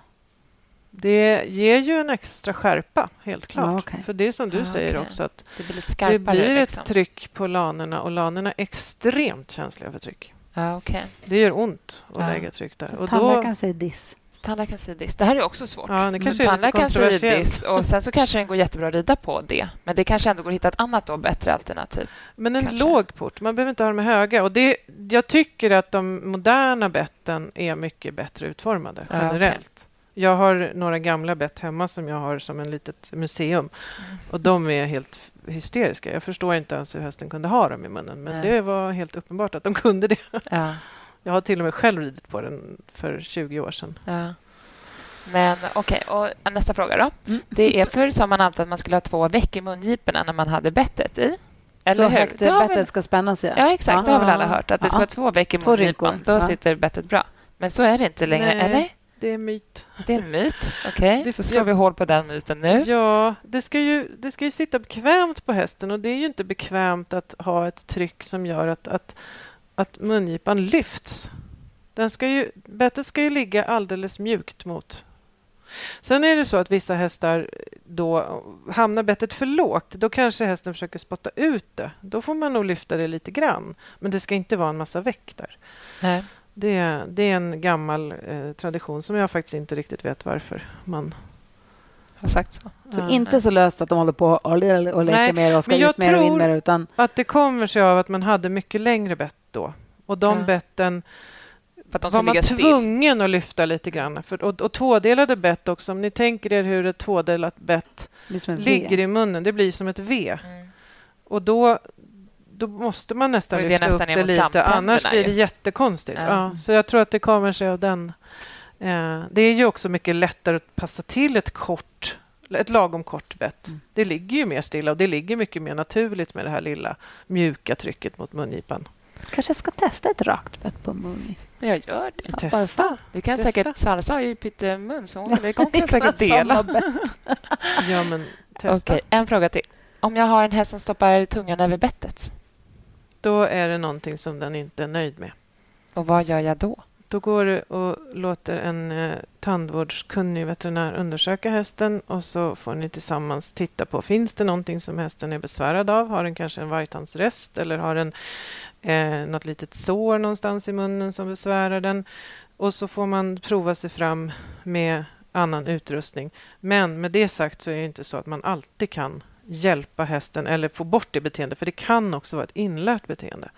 Det ger ju en extra skärpa, helt klart. Ja, okay. För det är som du säger okay. också, att det blir, skarpare, det blir ett liksom. tryck på lanerna och lanerna är extremt känsliga för tryck. Ja, okay. Det gör ont att lägga tryck där. Och Tandläkaren säger diss. Tandläkaren säger diss. Det här är också svårt. Ja, det kanske tandläkaren säger diss och sen så kanske den går jättebra att rida på det. Men det kanske ändå går att hitta ett annat och bättre alternativ. Men en kanske. låg port, man behöver inte ha dem höga. Och det, jag tycker att de moderna betten är mycket bättre utformade generellt. Ja, okay. Jag har några gamla bett hemma som jag har som en litet museum. Mm. Och De är helt hysteriska. Jag förstår inte ens hur hästen kunde ha dem i munnen. Men Nej. det var helt uppenbart att de kunde det. Ja. Jag har till och med själv ridit på den för 20 år sedan. Ja. Men okej, okay, och nästa fråga då. Mm. Det är förr sa man alltid att man skulle ha två veck i mungiporna när man hade bettet i. Eller så hur? högt bettet väl... ska spännas? Ja, ja exakt. Det har väl alla hört. Att det ska vara två veck i mungipan. Då ja. sitter bettet bra. Men så är det inte längre, Nej. eller? Det är myt. Det är en myt? Okej, okay. då slår vi hål på den myten nu. Ja, det ska, ju, det ska ju sitta bekvämt på hästen och det är ju inte bekvämt att ha ett tryck som gör att, att att mungipan lyfts. Den ska ju, bettet ska ju ligga alldeles mjukt mot... Sen är det så att vissa hästar då hamnar bettet för lågt. Då kanske hästen försöker spotta ut det. Då får man nog lyfta det lite grann. Men det ska inte vara en massa väck där. Nej. Det, det är en gammal eh, tradition som jag faktiskt inte riktigt vet varför man har sagt så. så ja. inte så löst att de håller på och, och leker mer och ska ut mer och in mer. Utan... att det kommer sig av att man hade mycket längre bett då. Och de ja. betten de var man tvungen still. att lyfta lite grann. För, och, och tvådelade bett också. Om ni tänker er hur ett tvådelat bett ligger i munnen. Det blir som ett V. Mm. Och då, då måste man nästan lyfta nästan upp det lite. Annars blir det jättekonstigt. Mm. Ja, så jag tror att det kommer sig av den. Eh, det är ju också mycket lättare att passa till ett kort ett lagom kort bett. Mm. Det ligger ju mer stilla och det ligger mycket mer naturligt med det här lilla mjuka trycket mot mungipan. Kanske ska testa ett rakt bett på mun. Jag gör det. Ja, Testa. Det kan testa. säkert... Salsa har ju pyttemun, så hon, det kan säkert dela. ja, men testa. Okej, en fråga till. Om jag har en häst som stoppar tungan över bettet? Då är det någonting som den inte är nöjd med. Och vad gör jag då? Då går du och låter en eh, tandvårdskunnig veterinär undersöka hästen och så får ni tillsammans titta på finns det någonting som hästen är besvärad av. Har den kanske en vargtandsrest eller har den eh, något litet sår någonstans i munnen som besvärar den? Och så får man prova sig fram med annan utrustning. Men med det sagt så är det inte så att man alltid kan hjälpa hästen eller få bort det beteendet, för det kan också vara ett inlärt beteende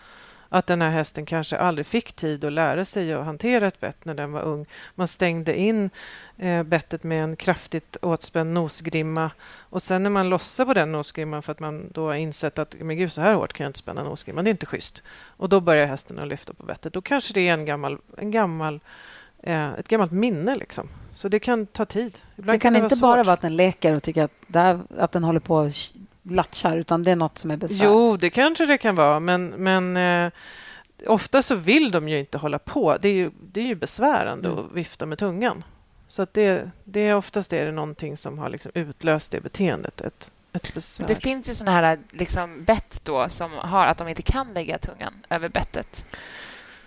att den här hästen kanske aldrig fick tid att lära sig att hantera ett bett när den var ung. Man stängde in eh, bettet med en kraftigt åtspänd nosgrimma och sen när man lossar på den nosgrimman för att man då har insett att men gud, så här hårt kan jag inte spänna nosgrimman, det är inte schysst. Och då börjar hästen att lyfta på bettet. Då kanske det är en gammal, en gammal, eh, ett gammalt minne. Liksom. Så det kan ta tid. Ibland det kan, kan det inte vara bara vara att den leker och tycker att, där, att den håller på latchar, utan det är nåt som är besvär? Jo, det kanske det kan vara, men, men eh, ofta så vill de ju inte hålla på. Det är ju, det är ju besvärande mm. att vifta med tungan. Så att det, det är oftast är det någonting som har liksom utlöst det beteendet. Ett, ett besvär. Det finns ju såna här liksom bett då som har att de inte kan lägga tungan över bettet.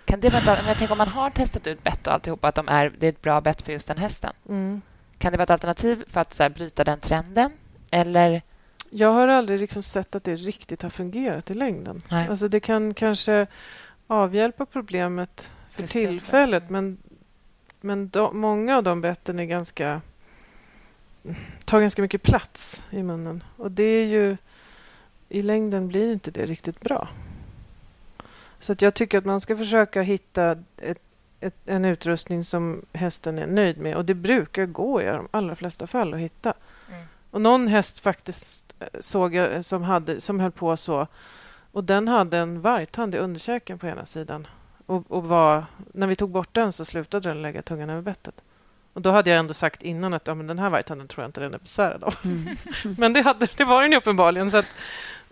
Kan det vara, jag tänker om man har testat ut bett och alltihopa, att de är, det är ett bra bett för just den hästen. Mm. Kan det vara ett alternativ för att här, bryta den trenden? Eller jag har aldrig liksom sett att det riktigt har fungerat i längden. Nej. Alltså det kan kanske avhjälpa problemet för Just tillfället det. men, men de, många av de betten är ganska, tar ganska mycket plats i munnen. Och det är ju... I längden blir inte det riktigt bra. Så att jag tycker att man ska försöka hitta ett, ett, en utrustning som hästen är nöjd med. Och det brukar gå i de allra flesta fall att hitta. Mm. Och någon häst faktiskt såg jag som, hade, som höll på så. Och den hade en vargtand i underkäken på ena sidan. Och, och var, när vi tog bort den så slutade den lägga tungan över bettet. Och Då hade jag ändå sagt innan att ja, men den här vargtanden tror jag inte den är besvärad av. Mm. men det, hade, det var den ju uppenbarligen. Så att,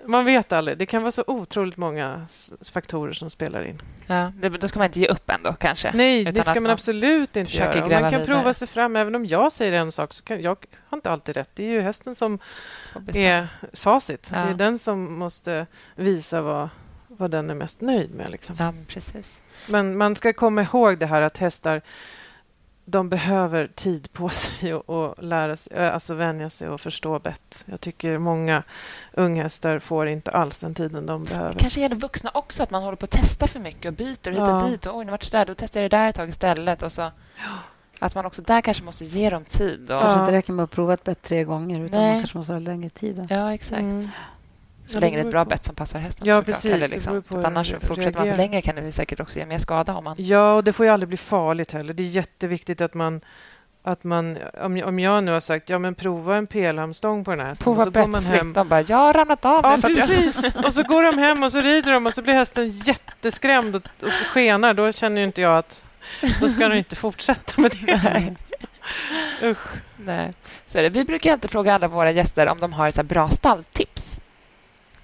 man vet aldrig. Det kan vara så otroligt många faktorer som spelar in. Ja, det, då ska man inte ge upp ändå, kanske? Nej, det ska man, absolut inte göra. Man kan vidare. prova sig fram. Även om jag säger en sak, så kan jag har inte alltid rätt. Det är ju hästen som är facit. Ja. Det är den som måste visa vad, vad den är mest nöjd med. Liksom. Ja, precis. Men man ska komma ihåg det här att hästar de behöver tid på sig och, och lära sig, alltså vänja sig och förstå bett. Jag tycker många unghästar får inte alls den tiden de behöver. Det kanske gäller vuxna också, att man håller på att testa för mycket och byter och hittar ja. dit. Och, Oj, nu vart det där, då testar jag det där ett tag istället. Och så, Att man också där kanske måste ge dem tid. Och... Kanske inte räcker med att prova ett bett tre gånger, utan Nej. man kanske måste ha längre tid. Ja, exakt. Mm. Så länge det är ett bra bett som passar hästen. Ja, precis. Eller liksom. annars fortsätter man för länge kan det säkert också ge mer skada. Om man... Ja, och det får ju aldrig bli farligt heller. Det är jätteviktigt att man att man, om, om jag nu har sagt ja men prova en pelhamstång på den här hästen. Prova hem. De bara, jag har ramlat av. Ja, precis. och så går de hem och så rider de och så blir hästen jätteskrämd och, och så skenar. Då känner inte jag att då ska de inte fortsätta med det. Nej. Usch. Nej. Så det. Vi brukar alltid fråga alla våra gäster om de har så bra stalltips.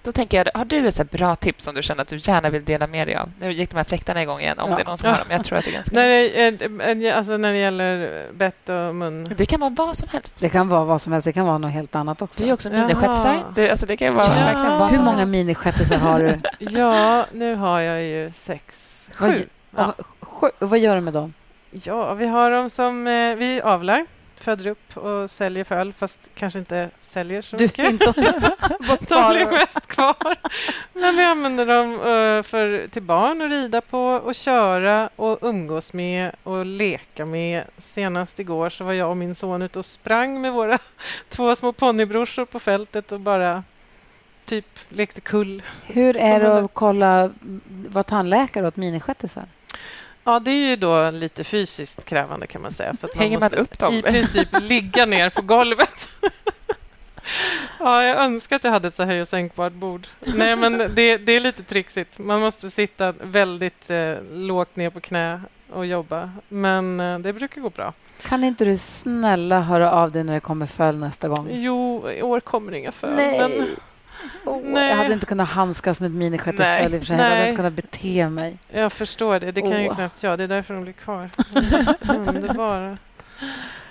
Då tänker jag, har du ett så bra tips som du känner att du gärna vill dela med dig av? Nu gick de här fläktarna igång igen, om ja. det är någon som har dem. Jag tror att det är ganska... när, det, alltså när det gäller bett och mun? Det kan vara vad som helst. Det kan vara vad som helst. Det kan vara något helt annat också. Du är också miniskättisar. Alltså det kan vara ja. verkligen vad Hur många miniskättisar har du? ja, nu har jag ju sex, sju. Vad, ja. sju. Vad gör du med dem? Ja, vi har dem som... Eh, vi avlar föder upp och säljer föl, fast kanske inte säljer så du, mycket. Inte, de blir mest kvar. Men vi använder dem uh, för, till barn att rida på och köra och umgås med och leka med. Senast igår så var jag och min son ute och sprang med våra två små ponnybrorsor på fältet och bara typ lekte kull. Hur är det att kolla, vara tandläkare åt minishettisar? Ja, det är ju då lite fysiskt krävande kan man säga. För att Hänger man, man upp dem? I princip ligga ner på golvet. ja, jag önskar att jag hade ett så höj och sänkbart bord. Nej, men det, det, är lite trixigt. Man måste sitta väldigt eh, lågt ner på knä och jobba. Men eh, det brukar gå bra. Kan inte du snälla höra av dig när det kommer föl nästa gång? Jo, i år kommer det inga föl. Nej. Men Oh, jag hade inte kunnat handskas med ett miniskötesfäll i och för sig. Jag hade inte kunnat bete mig. Jag förstår det. Det kan oh. ju knappt jag. Det är därför de blir kvar. underbara.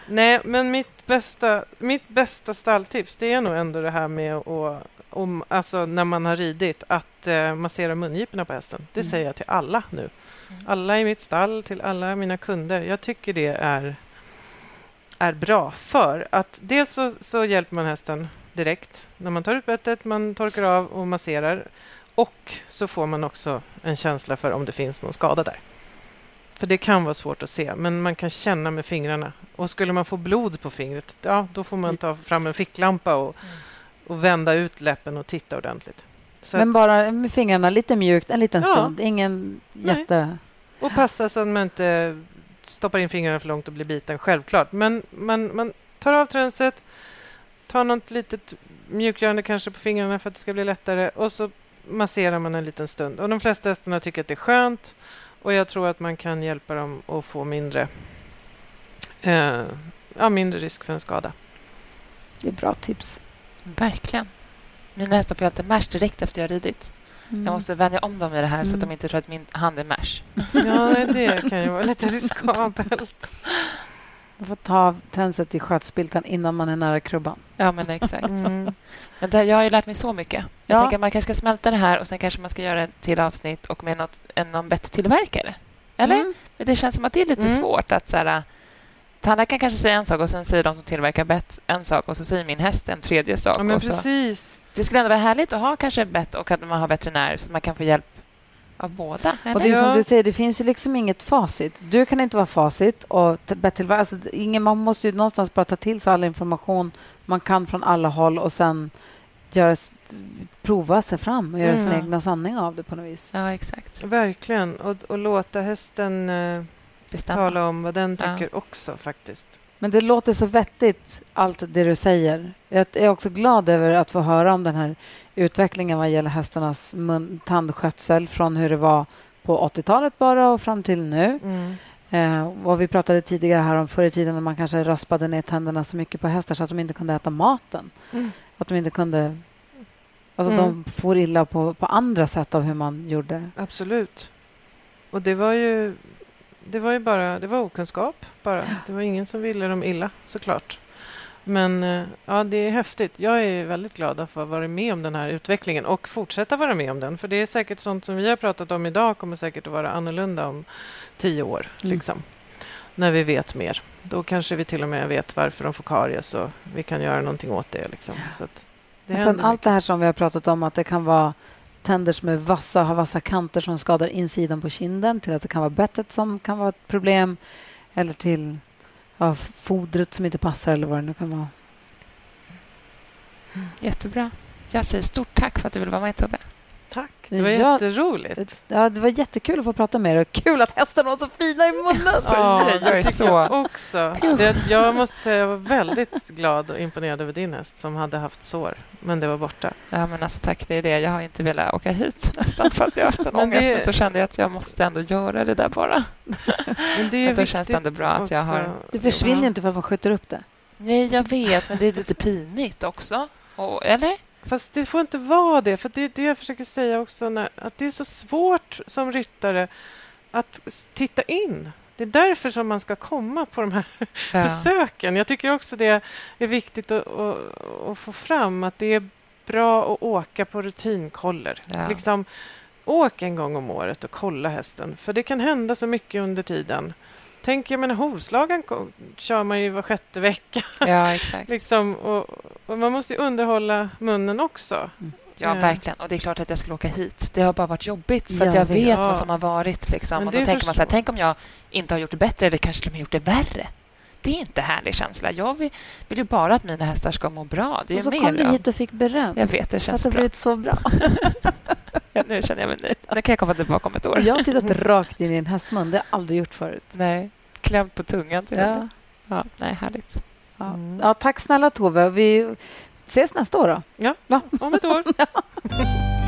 Nej, men mitt bästa, mitt bästa stalltips det är nog ändå det här med att om, alltså när man har ridit, att eh, massera mungiporna på hästen. Det mm. säger jag till alla nu. Mm. Alla i mitt stall, till alla mina kunder. Jag tycker det är, är bra. För att dels så, så hjälper man hästen direkt när man tar ut bettet, man torkar av och masserar. Och så får man också en känsla för om det finns någon skada där. För det kan vara svårt att se, men man kan känna med fingrarna. Och skulle man få blod på fingret, ja, då får man ta fram en ficklampa och, och vända ut läppen och titta ordentligt. Så men att, bara med fingrarna lite mjukt en liten ja, stund, ingen jätte... Nej. Och passa så att man inte stoppar in fingrarna för långt och blir biten, självklart. Men man, man tar av tränset, Ta något litet mjukgörande kanske på fingrarna för att det ska bli lättare och så masserar man en liten stund. Och De flesta hästarna tycker att det är skönt och jag tror att man kan hjälpa dem att få mindre, eh, ja, mindre risk för en skada. Det är bra tips. Verkligen. Mina hästar får alltid mash direkt efter jag ridit. Mm. Jag måste vänja om dem i det här mm. så att de mm. inte tror att min hand är mash. Ja, det kan ju vara lite riskabelt. Man får ta tränset i skötspiltan innan man är nära krubban. Ja, men exakt. Mm. Men det, jag har ju lärt mig så mycket. Jag ja. tänker att man kanske ska smälta det här och sen kanske man ska göra ett till avsnitt och med något, en, någon bättre tillverkare. Eller? Mm. Men det känns som att det är lite mm. svårt att så här, Tandläkaren kanske säger en sak och sen säger de som tillverkar bett en sak och så säger min häst en tredje sak. Ja, men precis. Det skulle ändå vara härligt att ha kanske bett och att man har veterinär så att man kan få hjälp av båda. Eller? Och det är som du säger, det finns ju liksom inget facit. Du kan inte vara facit. och alltså, ingen, Man måste ju någonstans bara ta till sig all information man kan från alla håll och sen göra, prova sig fram och göra mm. sin egna sanning av det på något vis. Ja, exakt. Verkligen. Och, och låta hästen eh, tala om vad den tycker ja. också faktiskt. Men det låter så vettigt, allt det du säger. Jag är också glad över att få höra om den här utvecklingen vad gäller hästarnas mun, tandskötsel från hur det var på 80-talet bara och fram till nu. Mm. Eh, och vi pratade tidigare här om förr i tiden när man kanske raspade ner tänderna så mycket på hästar så att de inte kunde äta maten. Mm. Att de inte kunde... Alltså mm. de får illa på, på andra sätt av hur man gjorde. Absolut. Och det var ju det var ju bara det var okunskap. bara. Det var ingen som ville dem illa, såklart. Men eh, ja, det är häftigt. Jag är väldigt glad att få vara med om den här utvecklingen och fortsätta vara med om den. För det är säkert sånt som vi har pratat om idag kommer säkert att vara annorlunda om tio år. Mm. Liksom, när vi vet mer. Då kanske vi till och med vet varför de får karies och vi kan göra någonting åt det. Liksom. Så det allt det här som vi har pratat om, att det kan vara tänder som är vassa, har vassa kanter som skadar insidan på kinden till att det kan vara bettet som kan vara ett problem eller till ja, fodret som inte passar eller vad det nu kan vara. Mm. Jättebra. Jag säger stort tack för att du ville vara med, Tobbe. Tack. Det var ja, jätteroligt. Ja, det var jättekul att få prata med dig. Kul att hästarna var så fina i munnen. ja, jag är så... Jag också. Det, jag måste säga jag var väldigt glad och imponerad över din häst som hade haft sår, men det var borta. Ja, men alltså, tack. Det är det. Jag har inte velat åka hit nästan för att jag har haft en ångest, det... men så kände jag att jag måste ändå göra det där bara. Men det är då känns det ändå bra att jag har... Det försvinner inte för att man skjuter upp det. Nej, jag vet, men det är lite pinigt också. Och, eller? Fast det får inte vara det. För Det är det jag försöker säga också. När, att Det är så svårt som ryttare att titta in. Det är därför som man ska komma på de här ja. besöken. Jag tycker också det är viktigt att, att, att, få fram att det är bra att åka på rutinkoller. Ja. Liksom, åk en gång om året och kolla hästen. För det kan hända så mycket under tiden. Tänk, jag menar hovslagen kör man ju var sjätte vecka. Ja, exakt. liksom, och, och, man måste ju underhålla munnen också. Mm. Ja, verkligen. Och det är klart att jag skulle åka hit. Det har bara varit jobbigt för jag att jag vet, vet vad som har varit. Liksom. Och då tänker man så här, tänk om jag inte har gjort det bättre eller kanske till och med gjort det värre. Det är inte en härlig känsla. Jag vill, vill ju bara att mina hästar ska må bra. Det är och så kom du hit och fick beröm. Jag vet, det känns bra. det blivit så bra. ja, nu känner jag mig nöjd. Nu kan jag komma tillbaka om ett år. Jag har tittat rakt in i en hästmun. Det har jag aldrig gjort förut. Nej, klämt på tungan till ja. ja, nej, härligt. Ja. Mm. ja. tack snälla Tove. Vi ses nästa år då. Ja, ja. om ett år.